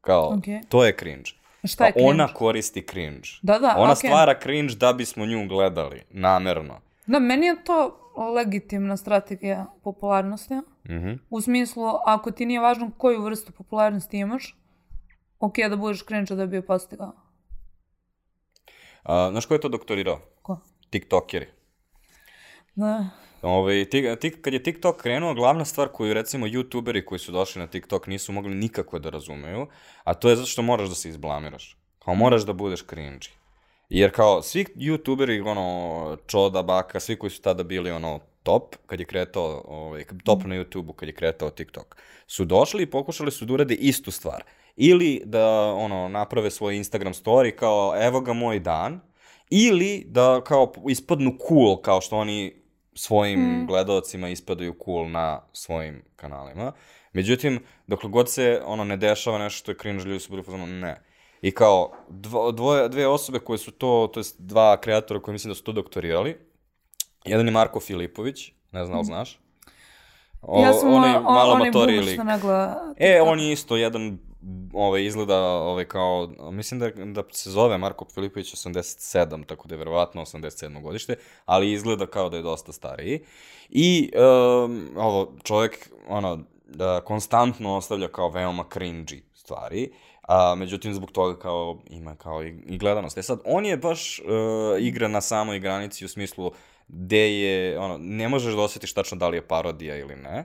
Kao, okay. to je cringe. Šta je cringe? Ona koristi cringe. Da, da, Ona okay. stvara cringe da bismo nju gledali, namerno. Da, meni je to legitimna strategija popularnosti. Mhm. U smislu, ako ti nije važno koju vrstu popularnosti imaš, ok da budeš cringe da bi je postigao. A, znaš ko je to doktorirao? Ko? TikTokeri. Da. Ovaj, ti, ti, kad je TikTok krenuo, glavna stvar koju recimo youtuberi koji su došli na TikTok nisu mogli nikako da razumeju, a to je zato što moraš da se izblamiraš. Kao moraš da budeš cringy. Jer kao svi youtuberi, ono, Čoda, Baka, svi koji su tada bili ono top, kad je kretao, ovaj, top na YouTubeu kad je kretao TikTok, su došli i pokušali su da urade istu stvar. Ili da, ono, naprave svoj Instagram story kao, evo ga moj dan, ili da kao ispadnu cool, kao što oni svojim mm. gledalcima ispadaju cool na svojim kanalima. Međutim, dokle god se ono ne dešava nešto što je cringe, ljudi su bili pozvano, ne. I kao dvo, dvoje, dve osobe koje su to, to jest dva kreatora koji mislim da su to doktorirali, jedan je Marko Filipović, ne znam da li znaš. O, ja sam onaj o- malo onaj ne gleda E, on je isto jedan, ovaj, izgleda ovaj, kao, mislim da, da se zove Marko Filipović 87, tako da je verovatno 87. godište, ali izgleda kao da je dosta stariji. I um, ovo, čovjek, ono, da konstantno ostavlja kao veoma cringy stvari, a međutim zbog toga kao ima kao i, i gledanost. E sad, on je baš uh, igra na samoj granici u smislu gde je, ono, ne možeš da osjetiš tačno da li je parodija ili ne,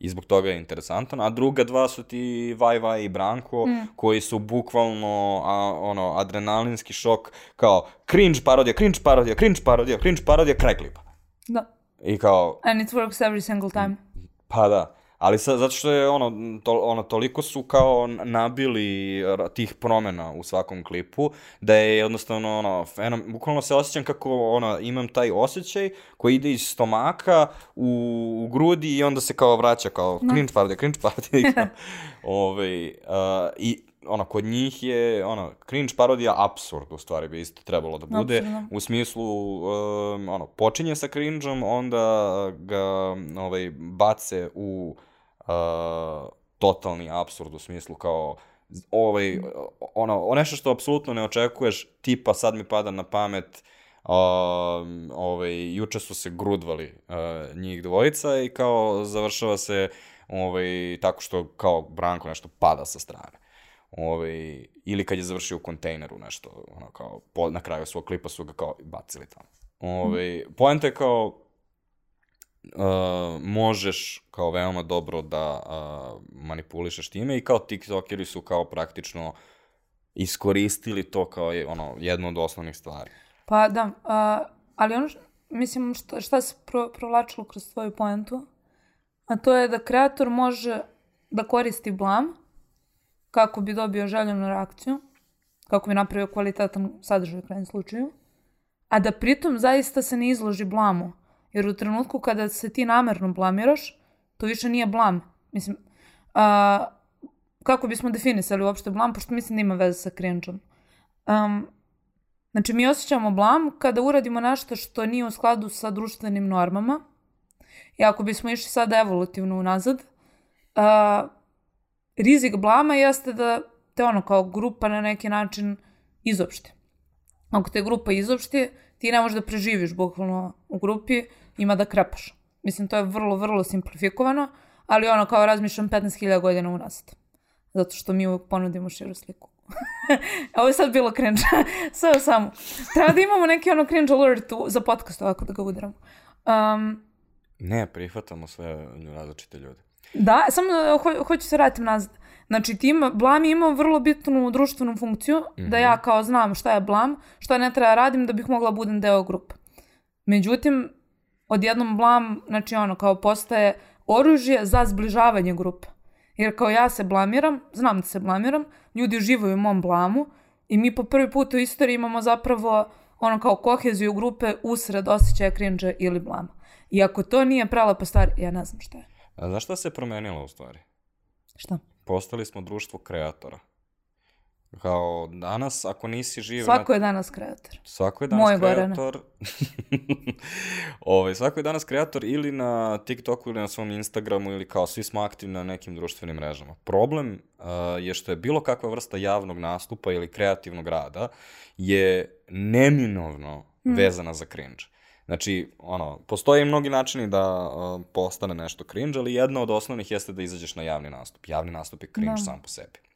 i zbog toga je interesantan, a druga dva su ti Vaj Vaj i Branko, mm. koji su bukvalno a, ono, adrenalinski šok, kao cringe parodija, cringe parodija, cringe parodija, cringe parodija, kraj klipa. Da. I kao, And it works every single time. pa da, ali sad, zato što je ono, to, ono, toliko su kao nabili tih promena u svakom klipu, da je jednostavno, ono, fenom, bukvalno se osjećam kako, ono, imam taj osjećaj koji ide iz stomaka u, u grudi i onda se kao vraća kao cringe parodija, cringe i kao, ovaj, uh, I ono, kod njih je, ono, cringe parodija apsurd, u stvari bi isto trebalo da bude, Apsurdno. u smislu, um, ono, počinje sa cringe-om, onda ga, ovaj, bace u uh, totalni apsurd, u smislu kao, ovaj, ono, nešto što apsolutno ne očekuješ, tipa sad mi pada na pamet, um, ovaj, juče su se grudvali uh, njih dvojica i kao završava se ovaj, tako što kao Branko nešto pada sa strane. Ovaj, ili kad je završio u kontejneru nešto, ono kao, po, na kraju svog klipa su ga kao bacili tamo. Ovaj, poenta je kao, uh, možeš kao veoma dobro da uh, manipulišeš time i kao tiktokeri su kao praktično iskoristili to kao je, ono, jednu od osnovnih stvari. Pa da, a, ali ono, š- mislim, šta, šta se pro, provlačilo kroz tvoju poentu, a to je da kreator može da koristi blam kako bi dobio željenu reakciju, kako bi napravio kvalitetan sadržaj u krajnjem slučaju, a da pritom zaista se ne izloži blamu. Jer u trenutku kada se ti namerno blamiraš, to više nije blam. Mislim, a, kako bismo definisali uopšte blam, pošto mislim da ima veze sa cringe-om. Um, Znači, mi osjećamo blam kada uradimo nešto što nije u skladu sa društvenim normama. I ako bismo išli sada evolutivno unazad, a, rizik blama jeste da te ono kao grupa na neki način izopšte. Ako te grupa izopšte, ti ne možeš da preživiš bukvalno u grupi, ima da krepaš. Mislim, to je vrlo, vrlo simplifikovano, ali ono kao razmišljam 15.000 godina unazad. Zato što mi uvijek ponudimo širu sliku. Ovo je sad bilo cringe. Sve samo. Treba da imamo neki ono cringe alert za podcast ovako da ga udiramo. Um, Ne, prihvatamo sve različite ljude. da, samo da ho hoću se vratim nazad. Znači, tim blam je imao vrlo bitnu društvenu funkciju, da ja kao znam šta je blam, šta ne treba radim da bih mogla budem deo grupe. Međutim, odjednom blam, znači ono, kao postaje oružje za zbližavanje grupe. Jer kao ja se blamiram, znam da se blamiram, ljudi uživaju u mom blamu i mi po prvi put u istoriji imamo zapravo ono kao koheziju grupe usred osjećaja cringe ili blama. I ako to nije prelepa stvar, ja ne znam šta je. A znaš šta se promenilo u stvari? Šta? Postali smo društvo kreatora. Kao danas, ako nisi živ... Svako na... je danas kreator. Svako je danas Moj kreator. ovaj, svako je danas kreator ili na TikToku ili na svom Instagramu ili kao svi smo aktivni na nekim društvenim mrežama. Problem uh, je što je bilo kakva vrsta javnog nastupa ili kreativnog rada je neminovno vezana za cringe. Znači, ono, postoje mnogi načini da uh, postane nešto cringe, ali jedna od osnovnih jeste da izađeš na javni nastup. Javni nastup je cringe Da. sam po sebi.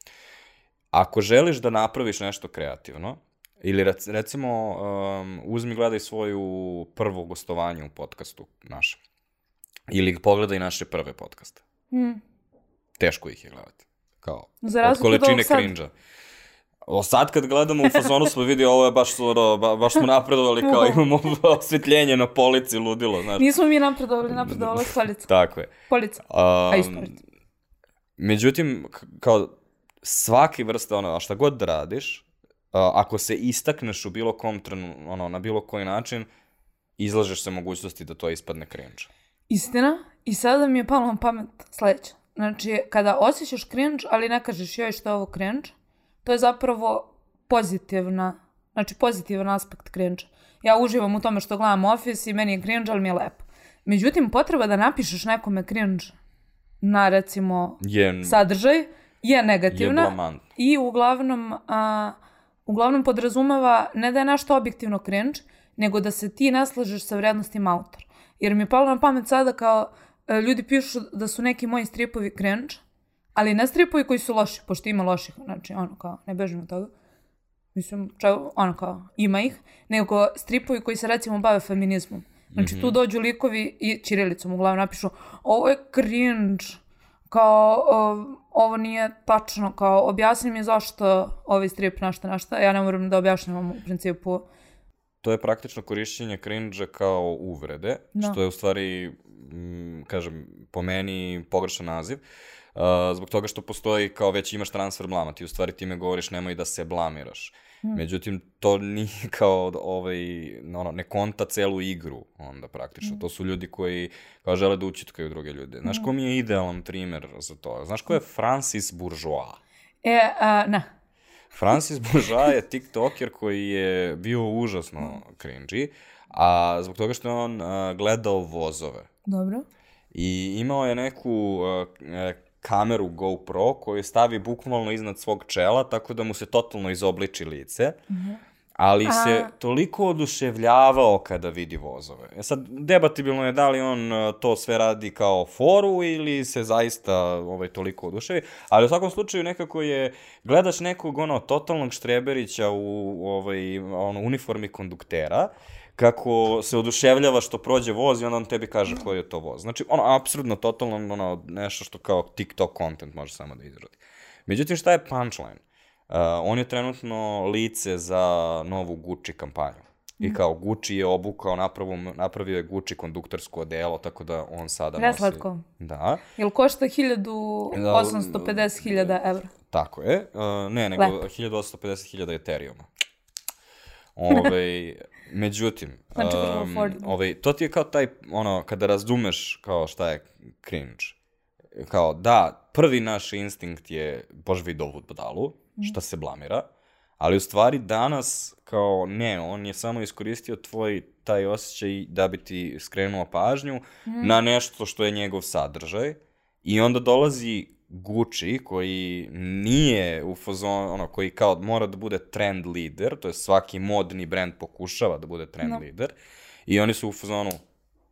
Ako želiš da napraviš nešto kreativno, ili rec, recimo um, uzmi gledaj svoju prvo gostovanje u podcastu našem. Ili pogledaj naše prve podcaste. Mm. Teško ih je gledati. Kao, Za od količine sad. cringe-a. O, sad kad gledamo u fazonu smo vidi ovo je baš, ono, ba, baš smo napredovali kao imamo osvetljenje na polici, ludilo, znaš. Nismo mi napredovali, napredovala je stolica. Tako je. Polica. Um, A međutim, kao svaki vrsta, ono, šta god da radiš, ako se istakneš u bilo kom trenu, ono, na bilo koji način, izlažeš se mogućnosti da to ispadne cringe. Istina. I sada mi je palo na pamet sledeće. Znači, kada osjećaš cringe, ali ne kažeš joj što je ovo cringe, to je zapravo pozitivna, znači pozitivan aspekt cringe. Ja uživam u tome što gledam Office i meni je cringe, ali mi je lepo. Međutim, potreba da napišeš nekome cringe na, recimo, Je, sadržaj je je negativna blamantno. i uglavnom, a, uglavnom podrazumeva ne da je nešto objektivno cringe, nego da se ti ne slažeš sa vrednostima autora. Jer mi je palo na pamet sada kao e, ljudi pišu da su neki moji stripovi cringe, ali ne stripovi koji su loši, pošto ima loših, znači ono kao, ne bežim od toga. Mislim, čao, ono kao, ima ih, nego stripovi koji se recimo bave feminizmom. Znači tu dođu likovi i čirilicom uglavnom napišu ovo je cringe, kao ovo nije tačno, kao objasni mi zašto ovaj strip našta našta, ja ne moram da objašnjavam u principu. To je praktično korišćenje cringe kao uvrede, Da. što je u stvari, mm, kažem, po meni pogrešan naziv. Uh, zbog toga što postoji kao već imaš transfer blama, ti u stvari time govoriš nemoj da se blamiraš. Međutim, to nije kao ovaj, ono, ne konta celu igru onda praktično. To su ljudi koji kao žele da učitkaju druge ljude. Znaš ko mi je idealan primer za to? Znaš ko je Francis Bourgeois? E, a, ne. Francis Bourgeois je tiktoker koji je bio užasno cringy, a zbog toga što je on uh, gledao vozove. Dobro. I imao je neku uh, e, kameru GoPro koju stavi bukvalno iznad svog čela, tako da mu se totalno izobliči lice. Ali se toliko oduševljavao kada vidi vozove. E sad, debatibilno je da li on uh, to sve radi kao foru ili se zaista ovaj, toliko oduševi, ali u svakom slučaju nekako je, gledaš nekog ono totalnog štreberića u ovaj, ono, uniformi konduktera, kako se oduševljava što prođe voz i onda on tebi kaže koji je to voz. Znači, ono, apsurdno, totalno, ono, nešto što kao TikTok content može samo da izradi. Međutim, šta je punchline? Uh, on je trenutno lice za novu Gucci kampanju. I kao Gucci je obukao, napravio, napravio je Gucci konduktorsko odelo, tako da on sada nosi... Preslatko. Da, Jel košta 1850.000 evra? tako je. Uh, ne, nego Lepo. 1850.000 Ethereuma. Ove, međutim, Znači, um, ovaj, to ti je kao taj, ono, kada razumeš kao šta je cringe. Kao, da, prvi naš instinkt je, bož vidi ovu budalu, šta se blamira, ali u stvari danas, kao, ne, on je samo iskoristio tvoj taj osjećaj da bi ti skrenuo pažnju na nešto što je njegov sadržaj i onda dolazi Gucci koji nije u fazonu, ono, koji kao mora da bude trend leader, to je svaki modni brand pokušava da bude trend No. leader i oni su u fazonu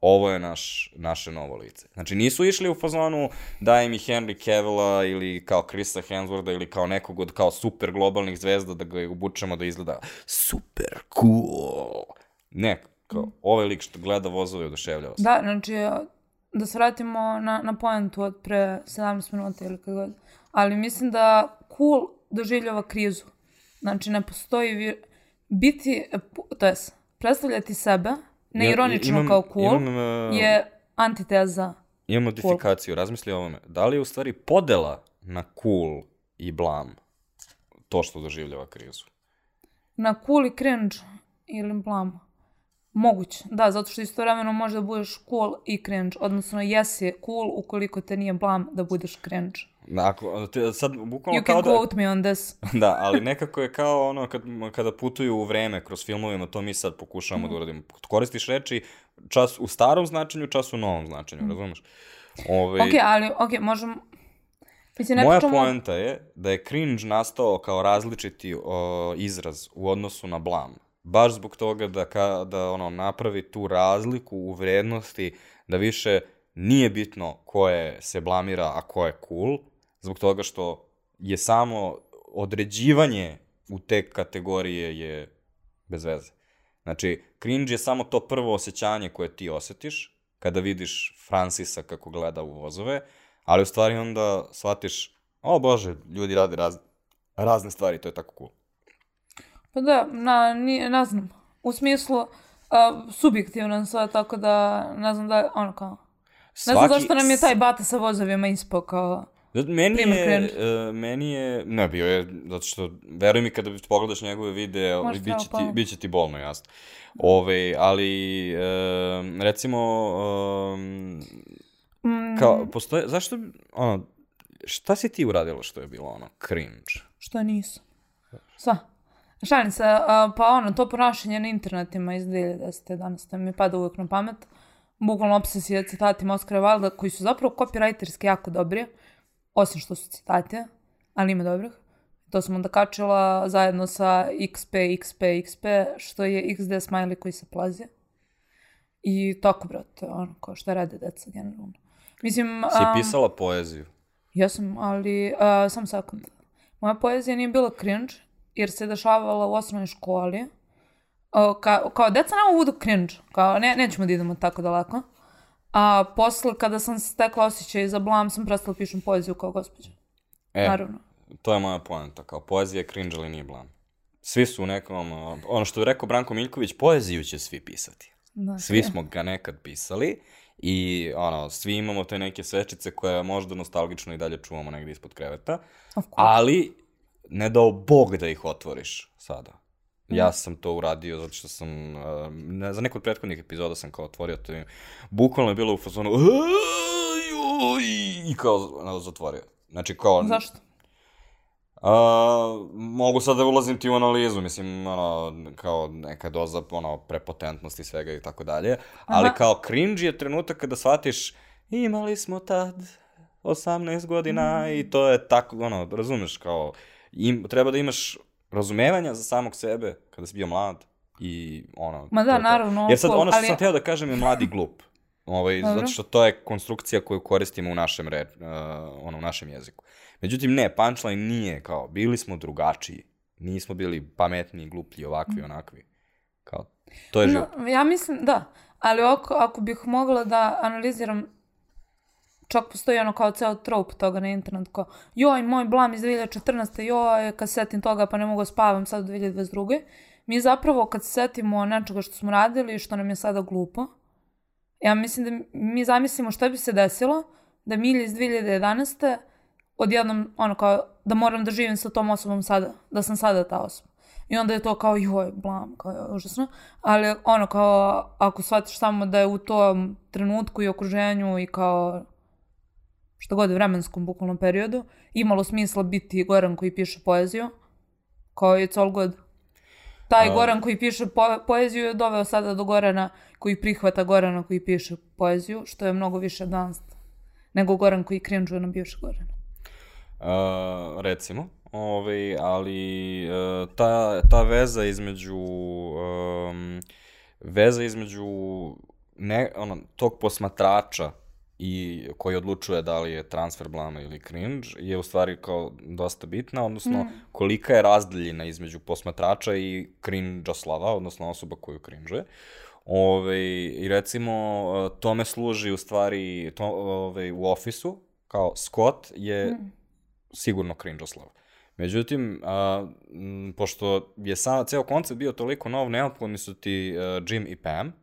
ovo je naš, naše novo lice. Znači nisu išli u fazonu daj mi Henry Cavilla ili kao Chrisa Hemswortha ili kao nekog od kao super globalnih zvezda da ga obučemo da izgleda super cool. Ne, kao ovaj lik što gleda vozove oduševljava se. Da, znači, da se vratimo na, na poentu od pre 17 minuta ili kako god. Ali mislim da cool doživljava krizu. Znači, ne postoji vi... biti, to jest, predstavljati sebe, neironično imam- kao cool, imam, e, je antiteza. Imam modifikaciju, razmisli o ovome. Da li je u stvari podela na cool i blam to što doživljava krizu? Na cool i cringe ili blam. Moguće, da, zato što istovremeno može da budeš cool i cringe, odnosno jesi cool ukoliko te nije blam da budeš cringe. Ako, te, sad, bukvalno You kao can da... quote me on this. Da, ali nekako je kao ono kad, kada putuju u vreme kroz filmovima, to mi sad pokušavamo da uradimo. Koristiš reči čas u starom značenju, čas u novom značenju, razumeš? Ove, Ok, ali, ok, možemo... Mislim, Moja pričamo... poenta je da je cringe nastao kao različiti o, izraz u odnosu na blam. Baš zbog toga da, ka, da ono, napravi tu razliku u vrednosti, da više nije bitno ko je se blamira, a ko je cool, zbog toga što je samo određivanje u te kategorije je bez veze. Znači, cringe je samo to prvo osjećanje koje ti osetiš kada vidiš Francisa kako gleda u vozove, ali u stvari onda shvatiš, o bože, ljudi rade raz, razne stvari, to je tako cool. Pa da, na, ni, ne znam. U smislu, uh, subjektivno sve, tako da ne znam da, ono kao... Ne znam zašto nam je taj bata sa vozovima ispao kao... Zato Meni je, uh, meni je, ne bio je, zato što, veruj mi kada pogledaš njegove videe, Može bit će, ti, bit će ti bolno, jasno. Ove, ali, um, recimo, um, kao, postoje, zašto, ono, šta si ti uradila što je bilo, ono, cringe? Što nisam? Sva. Šalim se, pa ono, to ponašanje na internetima iz 2010. danas da mi pada uvijek na pamet. Bukvalno obsesija citatima Oskara Wilda koji su zapravo copywriterski jako dobri, osim što su citati, ali ima dobrih. To sam onda kačila zajedno sa XP, XP, XP, što je XD smiley koji se plazi. I tako, brate, ono, kao šta rade deca generalno. Mislim, Si am, pisala poeziju? Jesam, ali uh, sam sekund. Moja poezija nije bila cringe, jer se dešavala u osnovnoj školi. Uh, ka, kao deca nama budu cringe, kao ne, nećemo da idemo tako daleko. A posle, kada sam stekla osjećaj za blam, sam prestala pišem poeziju kao gospođa. E, Naravno. to je moja poenta, kao poezija je cringe, ali nije blam. Svi su u nekom, ono što je rekao Branko Miljković, poeziju će svi pisati. Da. Svi smo ga nekad pisali i ono, svi imamo te neke svečice koje možda nostalgično i dalje čuvamo negdje ispod kreveta, ali ne dao Bog da ih otvoriš sada. Ja sam to uradio zato što sam, uh, ne, za neku od prethodnih epizoda sam kao otvorio to i bukvalno je bilo u fazonu i kao zatvorio. Znači kao, Zašto? A, mogu sad da ulazim ti u analizu, mislim, ono, kao neka doza, ono, prepotentnosti i svega i tako dalje, ali Aha. kao cringe je trenutak kada shvatiš, imali smo tad 18 godina i to je tako, ono, razumeš, kao, im, treba da imaš razumevanja za samog sebe kada si bio mlad i ono... Ma da, to naravno, Jer sad ono što ali- sam htio da kažem je mladi glup. Ovaj, Dobro. zato što to je konstrukcija koju koristimo u našem, re, uh, ono, u našem jeziku. Međutim, ne, punchline nije kao, bili smo drugačiji. Nismo bili pametni, gluplji, ovakvi, onakvi. Kao, to je život. No, ja mislim, da. Ali ako, ako bih mogla da analiziram čak postoji ono kao ceo trop toga na internetu, kao joj, moj blam iz 2014. joj, kad se setim toga pa ne mogu da spavam sad u 2022. Mi zapravo kad se setimo nečega što smo radili i što nam je sada glupo, ja mislim da mi zamislimo šta bi se desilo da Milja iz 2011. odjednom, ono kao, da moram da živim sa tom osobom sada, da sam sada ta osoba. I onda je to kao, joj, blam, kao užasno. Ali ono kao, ako shvatiš samo da je u tom trenutku i okruženju i kao što god vremenskom bukvalnom periodu, imalo smisla biti Goran koji piše poeziju, kao all good. Taj A- Goran koji piše po poeziju je doveo sada do Gorana koji prihvata Gorana koji piše poeziju, što je mnogo više advanced nego Goran koji cringe na bivše Gorana. Uh, recimo, ovaj, ali uh, ta, ta veza između um, veza između ne, ono, tog posmatrača i koji odlučuje da li je transfer blama ili cringe je u stvari kao dosta bitna, odnosno kolika je razdaljina između posmatrača i cringe-oslava, odnosno osoba koju cringe Ove, I recimo, uh, tome služi u stvari to, ove, u ofisu, kao Scott je sigurno cringe-oslav. Međutim, a, m, pošto je sam, ceo koncept bio toliko nov, neophodni su ti uh, Jim i Pam,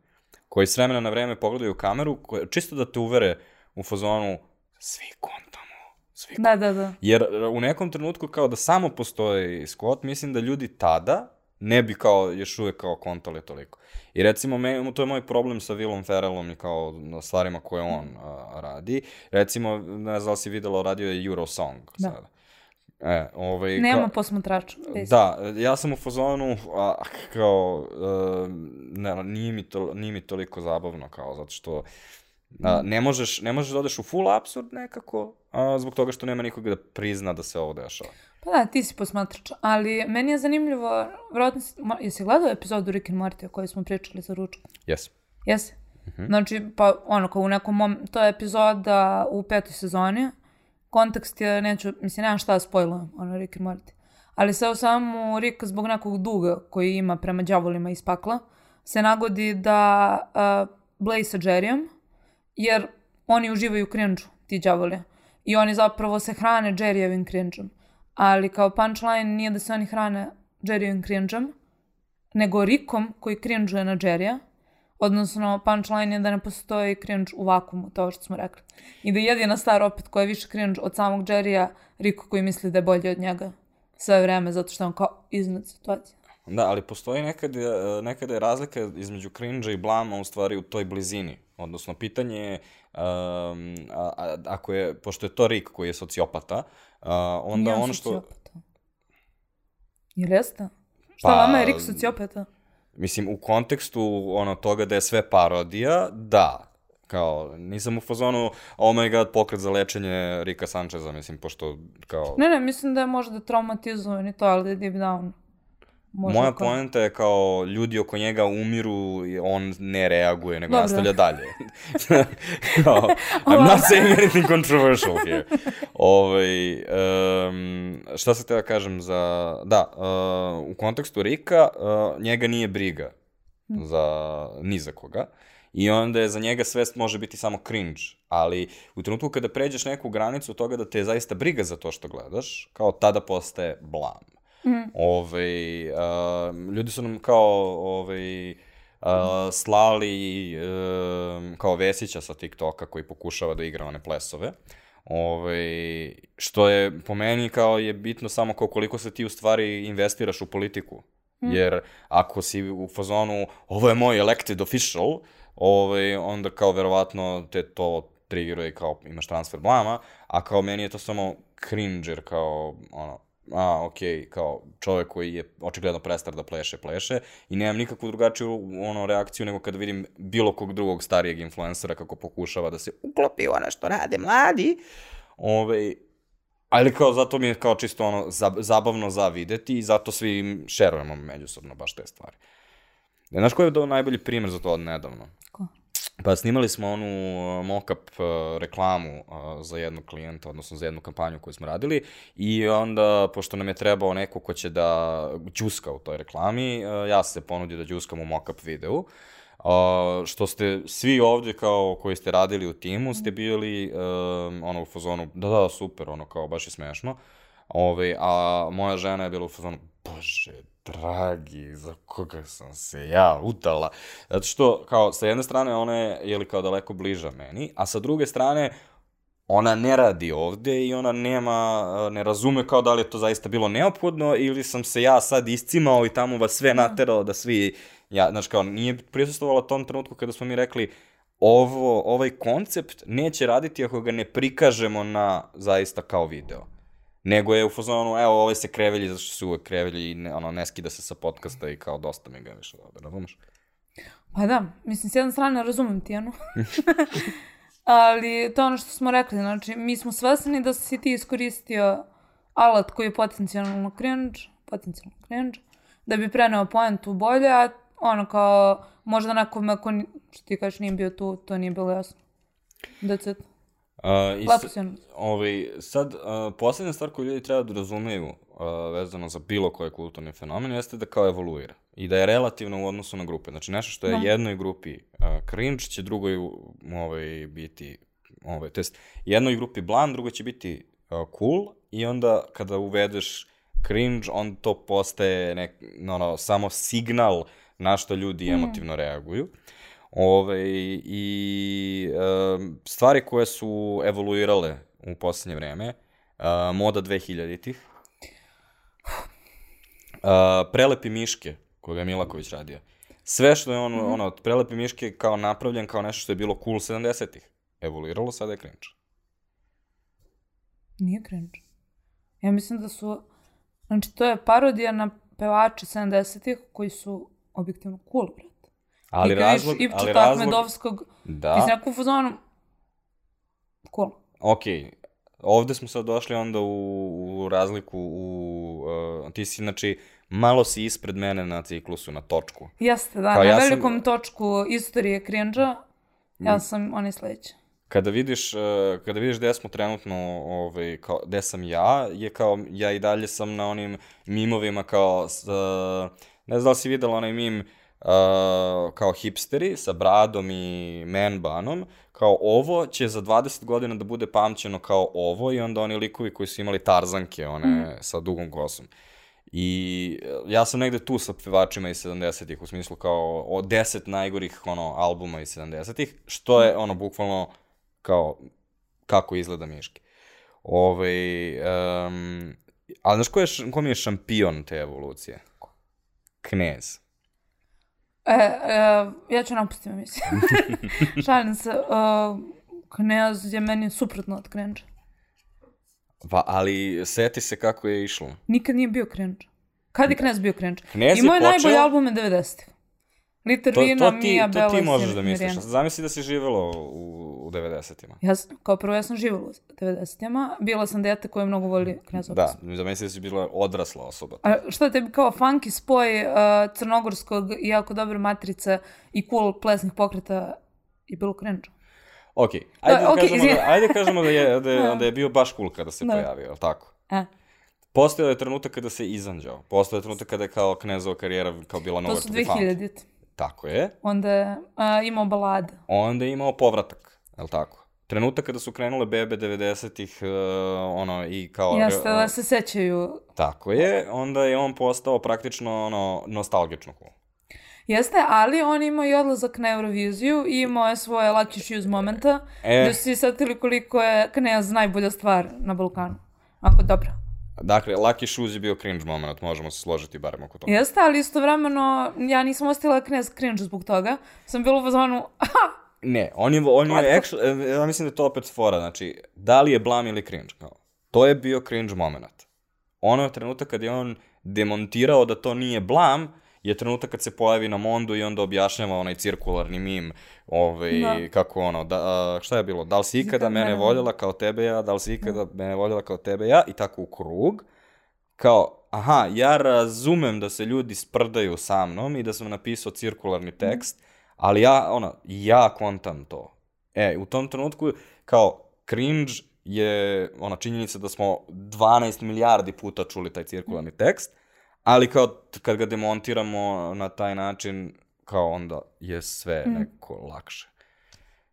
koji s vremena na vreme pogledaju u kameru, koje, čisto da te uvere u fazonu svi kontamo, svi Da, da, da. Jer u nekom trenutku kao da samo postoji Scott, mislim da ljudi tada ne bi kao još uvek kao kontali toliko. I recimo, me, to je moj problem sa Willom Ferrellom i kao na stvarima koje on a, radi. Recimo, ne znam da si videla, radio je Eurosong Da. sada. E, ovaj, Nema kao- posmatrača. Da, ja sam u fazonu, a, kao, e, ne, nije, mi to, nije mi toliko zabavno, kao, zato što a, ne, možeš, ne možeš da odeš u full absurd nekako, a, zbog toga što nema nikoga da prizna da se ovo dešava. Pa da, ti si posmatrač, ali meni je zanimljivo, vjerojatno, si, mo- jesi gledao epizodu Rick and Morty o kojoj smo pričali za ručak? Jes. Jesi? Znači, pa ono, kao u nekom mom, to je epizoda u petoj sezoni, kontekst je, neću, mislim, nemam šta da spojlujem, ono, Rick and Morty. Ali sve u samom Rick zbog nekog duga koji ima prema đavolima iz pakla, se nagodi da uh, bleji sa Jerryom, jer oni uživaju cringe ti đavoli. I oni zapravo se hrane Jerryjevim cringe-om. Ali kao punchline nije da se oni hrane Jerryjevim cringe-om, nego Rickom koji cringe na Jerrya. Odnosno, punchline je da ne postoji cringe u vakumu, to što smo rekli. I da je jedina stvar opet koja je više cringe od samog Jerrya, Rico koji misli da je bolji od njega sve vreme, zato što je on kao iznad situacije. Da, ali postoji nekad, e, nekada je razlika između cringe i blama u stvari u toj blizini. Odnosno, pitanje je, um, a, a, ako je, pošto je to Rick koji je sociopata, a, onda Nije on ono što... sociopata. Jel jeste? Šta Pa- vama je Rick sociopata? Mislim, u kontekstu ono toga da je sve parodija, da. Kao, nisam u fazonu, oh my god, pokret za lečenje Rika Sančeza, mislim, pošto, kao... Ne, ne, mislim da je možda traumatizovan i to, ali deep down. Možda Moja kao- poenta je kao ljudi oko njega umiru i on ne reaguje, nego Dobro. nastavlja dalje. kao, I'm not saying anything controversial here. Ovaj, um, šta se teba kažem za... Da, uh, u kontekstu Rika, uh, njega nije briga za ni za koga. I onda je za njega sve može biti samo cringe. Ali u trenutku kada pređeš neku granicu toga da te je zaista briga za to što gledaš, kao tada postaje blam. Ovaj, a, ljudi su nam kao ovaj, a, slali um, kao Vesića sa TikToka koji pokušava da igra one plesove. Ovaj, što je po meni kao je bitno samo kao koliko se ti u stvari investiraš u politiku. Jer ako si u fazonu ovo je moj elected official, ovaj, onda kao verovatno te to triggeruje kao imaš transfer blama, a kao meni je to samo cringer kao ono, a, okej, kao čovek koji je očigledno prestar da pleše, pleše i nemam nikakvu drugačiju ono, reakciju nego kada vidim bilo kog drugog starijeg influencera kako pokušava da se uklopi ono što rade mladi. Ove, ali kao zato mi je kao čisto ono za, zabavno za videti i zato svi šerujemo međusobno baš te stvari. Znaš koji je najbolji primjer za to od nedavno? Ko? Pa snimali smo onu uh, mock-up uh, reklamu uh, za jednog klijenta, odnosno za jednu kampanju koju smo radili. I onda, pošto nam je trebao neko ko će da džuska u toj reklami, uh, ja se ponudio da džuskam u mock-up videu. Uh, što ste svi ovdje kao koji ste radili u timu ste bili um, ono u fazonu da da super ono kao baš je smešno. Ove, a moja žena je bila u fazonu bože dragi za koga sam se ja udala zato što kao sa jedne strane ona je jeli kao daleko bliža meni a sa druge strane ona ne radi ovde i ona nema, ne razume kao da li je to zaista bilo neophodno ili sam se ja sad iscimao i tamo vas sve naterao da svi, ja, znaš kao, nije prisustvovala tom trenutku kada smo mi rekli ovo, ovaj koncept neće raditi ako ga ne prikažemo na zaista kao video. Nego je u fazonu, evo, ovaj se krevelji, zato što se uvek krevelji i ne, ono, ne skida se sa podcasta i kao dosta mi ga više ovde, razumeš? Pa da, mislim, s jedne strane razumem ti, ono. Ali to je ono što smo rekli, znači, mi smo svesni da si ti iskoristio alat koji je potencijalno cringe, potencijalno cringe, da bi preneo poentu bolje, a ono kao, možda nekome ko, što ti kažeš, nije bio tu, to nije bilo jasno. That's it. Uh, i Lepo si. Ovaj, sad, uh, posljednja stvar koju ljudi treba da razumeju uh, vezano za bilo koji kulturni fenomen jeste da kao evoluira i da je relativno u odnosu na grupe. Znači, nešto što je Da. jednoj grupi uh, cringe će drugoj ovaj, biti, ovaj, to jest jednoj grupi blam, drugoj će biti uh, cool i onda kada uvedeš cringe, on to postaje nek, ono, samo signal na što ljudi emotivno reaguju. Ove, I um, stvari koje su evoluirale u posljednje vreme, uh, moda 2000-ih, uh, prelepi miške, koga je Milaković radio. Sve što je on, ono, od prelepi miške kao napravljen kao nešto što je bilo cool 70-ih. Evoluiralo, sada je cringe. Nije cringe. Ja mislim da su... Znači, to je parodija na pevače 70-ih koji su objektivno cool, brate. Ali I razlog, ali Ivčeta razlog, Ahmedovskog, ti si da, nekako u fazonu... Cool. okej, ovde smo sad došli onda u, u razliku u... Uh, ti si, znači, malo si ispred mene na ciklusu, na točku. Jeste, da, Kao na ja sam- velikom točku istorije cringe ja sam onaj sledeći. Kada vidiš, uh, kada vidiš gde smo trenutno, ovaj, kao, gde sam ja, je kao, ja i dalje sam na onim mimovima kao, s, uh, ne znam da li si videla onaj mim, uh, kao hipsteri sa bradom i man banom, kao ovo će za 20 godina da bude pamćeno kao ovo i onda oni likovi koji su imali tarzanke, one mm. sa dugom kosom. I e, ja sam negde tu sa pevačima iz 70-ih, u smislu kao o 10 najgorih ono, albuma iz 70-ih, što je ono bukvalno kao kako izgleda Miški. Ove, um, ali znaš ko, je, ko mi je šampion te evolucije? Knez. E, e, ja ću napustiti emisiju. Šalim se. Uh, knez je meni suprotno od cringe. Pa, ali seti se kako je išlo. Nikad nije bio cringe. Kad je Knez bio cringe? Knez je Imao je počeo- albume 90-ih. Liter To, to, ti, Mija, to Bela ti možeš da misliš. Zamisli da si živelo u, u 90-ima. Ja, sam- kao prvo, ja sam živjela u 90-ima. Bila sam dete koje mnogo voli Kneza Da, zamisli da si bila odrasla osoba. A šta tebi kao funky spoj uh, crnogorskog i jako dobre matrice i cool plesnih pokreta je bilo cringe? Ok, ajde da, okej, kažemo, da, ajde kažemo da je, da je, da je bio baš cool kada se Da. pojavio, je li tako? E, Postojao je trenutak kada se izanđao. Postojao je trenutak kada je kao knezova karijera kao bila to su to found. 2000 Tako je. Onda je uh, imao balade. Onda je imao povratak, je li tako? Trenutak kada su krenule bebe 90-ih, uh, ono, i kao... Jeste da se sećaju. Tako je, onda je on postao praktično, ono, nostalgično cool. Jeste, ali on imao i odlazak na Euroviziju i imao je svoje Lucky Shoes momenta, E. gde su si setili koliko je Knez najbolja stvar na Balkanu. Ako dobro. Dakle, Lucky Shoes je bio cringe moment, možemo se složiti barem oko toga. Jeste, ali istovremeno ja nisam ostila Knez cringe zbog toga. Sam bila u fazonu, aha, Ne, on je, on je actually, ja mislim da je to opet fora, znači, da li je blam ili cringe, kao. To je bio cringe moment. Ono je trenutak kad je on demontirao da to nije blam, je trenutak kad se pojavi na Mondu i onda objašnjava onaj cirkularni mim, ovaj, Da. kako ono, da, a, šta je bilo, da li si ikada Ikad mene voljela kao tebe ja, da li si ikada mene voljela kao tebe ja, i tako u krug, kao, aha, ja razumem da se ljudi sprdaju sa mnom i da sam napisao cirkularni tekst, ali ja, ono, ja kontam to. E, u tom trenutku, kao, cringe je, ona, činjenica da smo 12 milijardi puta čuli taj cirkularni tekst, ali kao, kad ga demontiramo na taj način, kao, onda je sve neko lakše.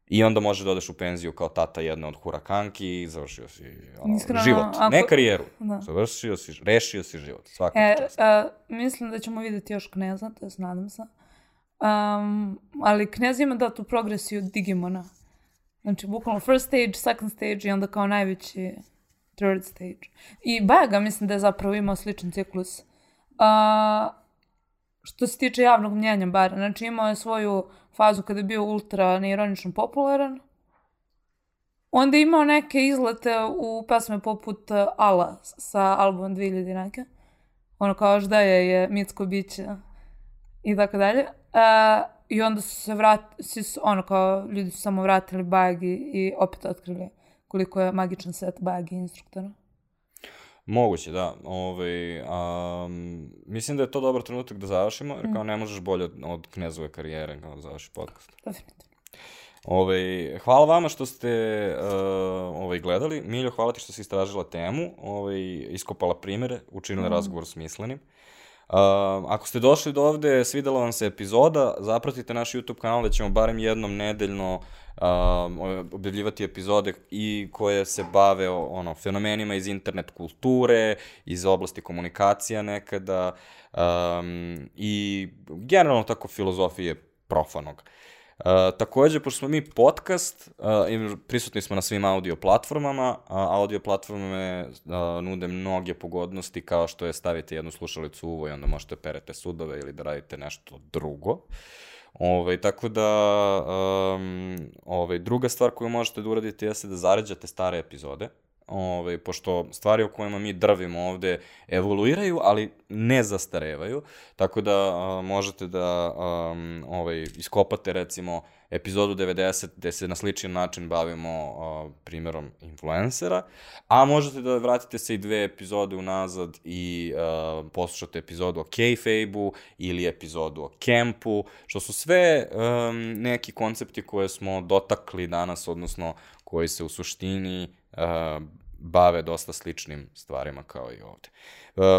I onda možeš da odeš u penziju kao tata jedne od hurakanki i završio si ono, Iskreno, život. ako- Ne karijeru. Da. Završio si, rešio si život. Svaka E, čast. a, mislim da ćemo vidjeti još Kneza, to jest nadam se. Um, ali Knez ima da tu progresiju Digimona. Znači, bukvalno first stage, second stage i onda kao najveći third stage. I Baga mislim da je zapravo imao sličan ciklus. A, što se tiče javnog mnjenja bar. Znači, imao je svoju fazu kada je bio ultra neironično popularan. Onda je imao neke izlete u pesme poput uh, Ala sa albumom 2000 neke. Ono kao žda je, je mitsko biće i tako dalje. Uh, I onda su se vratili, ono kao ljudi su samo vratili Bagi i opet otkrili koliko je magičan set Bagi instruktora. Moguće, da. Ovaj, um, mislim da je to dobar trenutak da završimo, jer kao ne možeš bolje od, od knezove karijere kao da završi podcast. Definitivno. Ovaj, hvala vama što ste uh, ovaj, gledali. Miljo, hvala ti što si istražila temu, ovaj, iskopala primere, učinila razgovor smislenim. Uh, ako ste došli do ovde, svidela vam se epizoda, zapratite naš YouTube kanal da ćemo barem jednom nedeljno um, objavljivati epizode i koje se bave o, ono, fenomenima iz internet kulture, iz oblasti komunikacija nekada um, i generalno tako filozofije profanog. Uh, takođe, pošto smo mi podcast, uh, prisutni smo na svim audio platformama, a audio platforme uh, nude mnoge pogodnosti kao što je staviti jednu slušalicu uvo i onda možete perete sudove ili da radite nešto drugo. Ove, tako da, um, ove, druga stvar koju možete da uradite jeste da zaređate stare epizode. Ovaj, pošto stvari o kojima mi drvimo ovde evoluiraju, ali ne zastarevaju, tako da a, možete da um, ovaj, iskopate recimo epizodu 90 gde se na sličan način bavimo uh, primjerom influencera, a možete da vratite se i dve epizode unazad i uh, poslušate epizodu o kayfabe-u ili epizodu o kempu, što su sve um, neki koncepti koje smo dotakli danas, odnosno koji se u suštini uh, bave dosta sličnim stvarima kao i ovde.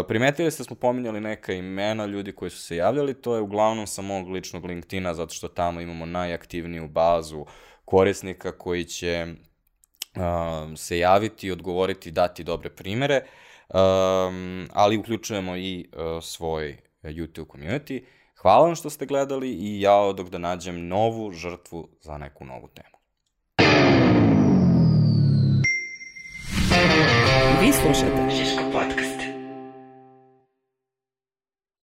Primetili ste da smo pominjali neka imena ljudi koji su se javljali, to je uglavnom sa mog ličnog LinkedIna, zato što tamo imamo najaktivniju bazu korisnika koji će uh, se javiti, odgovoriti, dati dobre primere, um, ali uključujemo i uh, svoj YouTube community. Hvala vam što ste gledali i ja dok da nađem novu žrtvu za neku novu temu. Vi slušate Žiško podcast.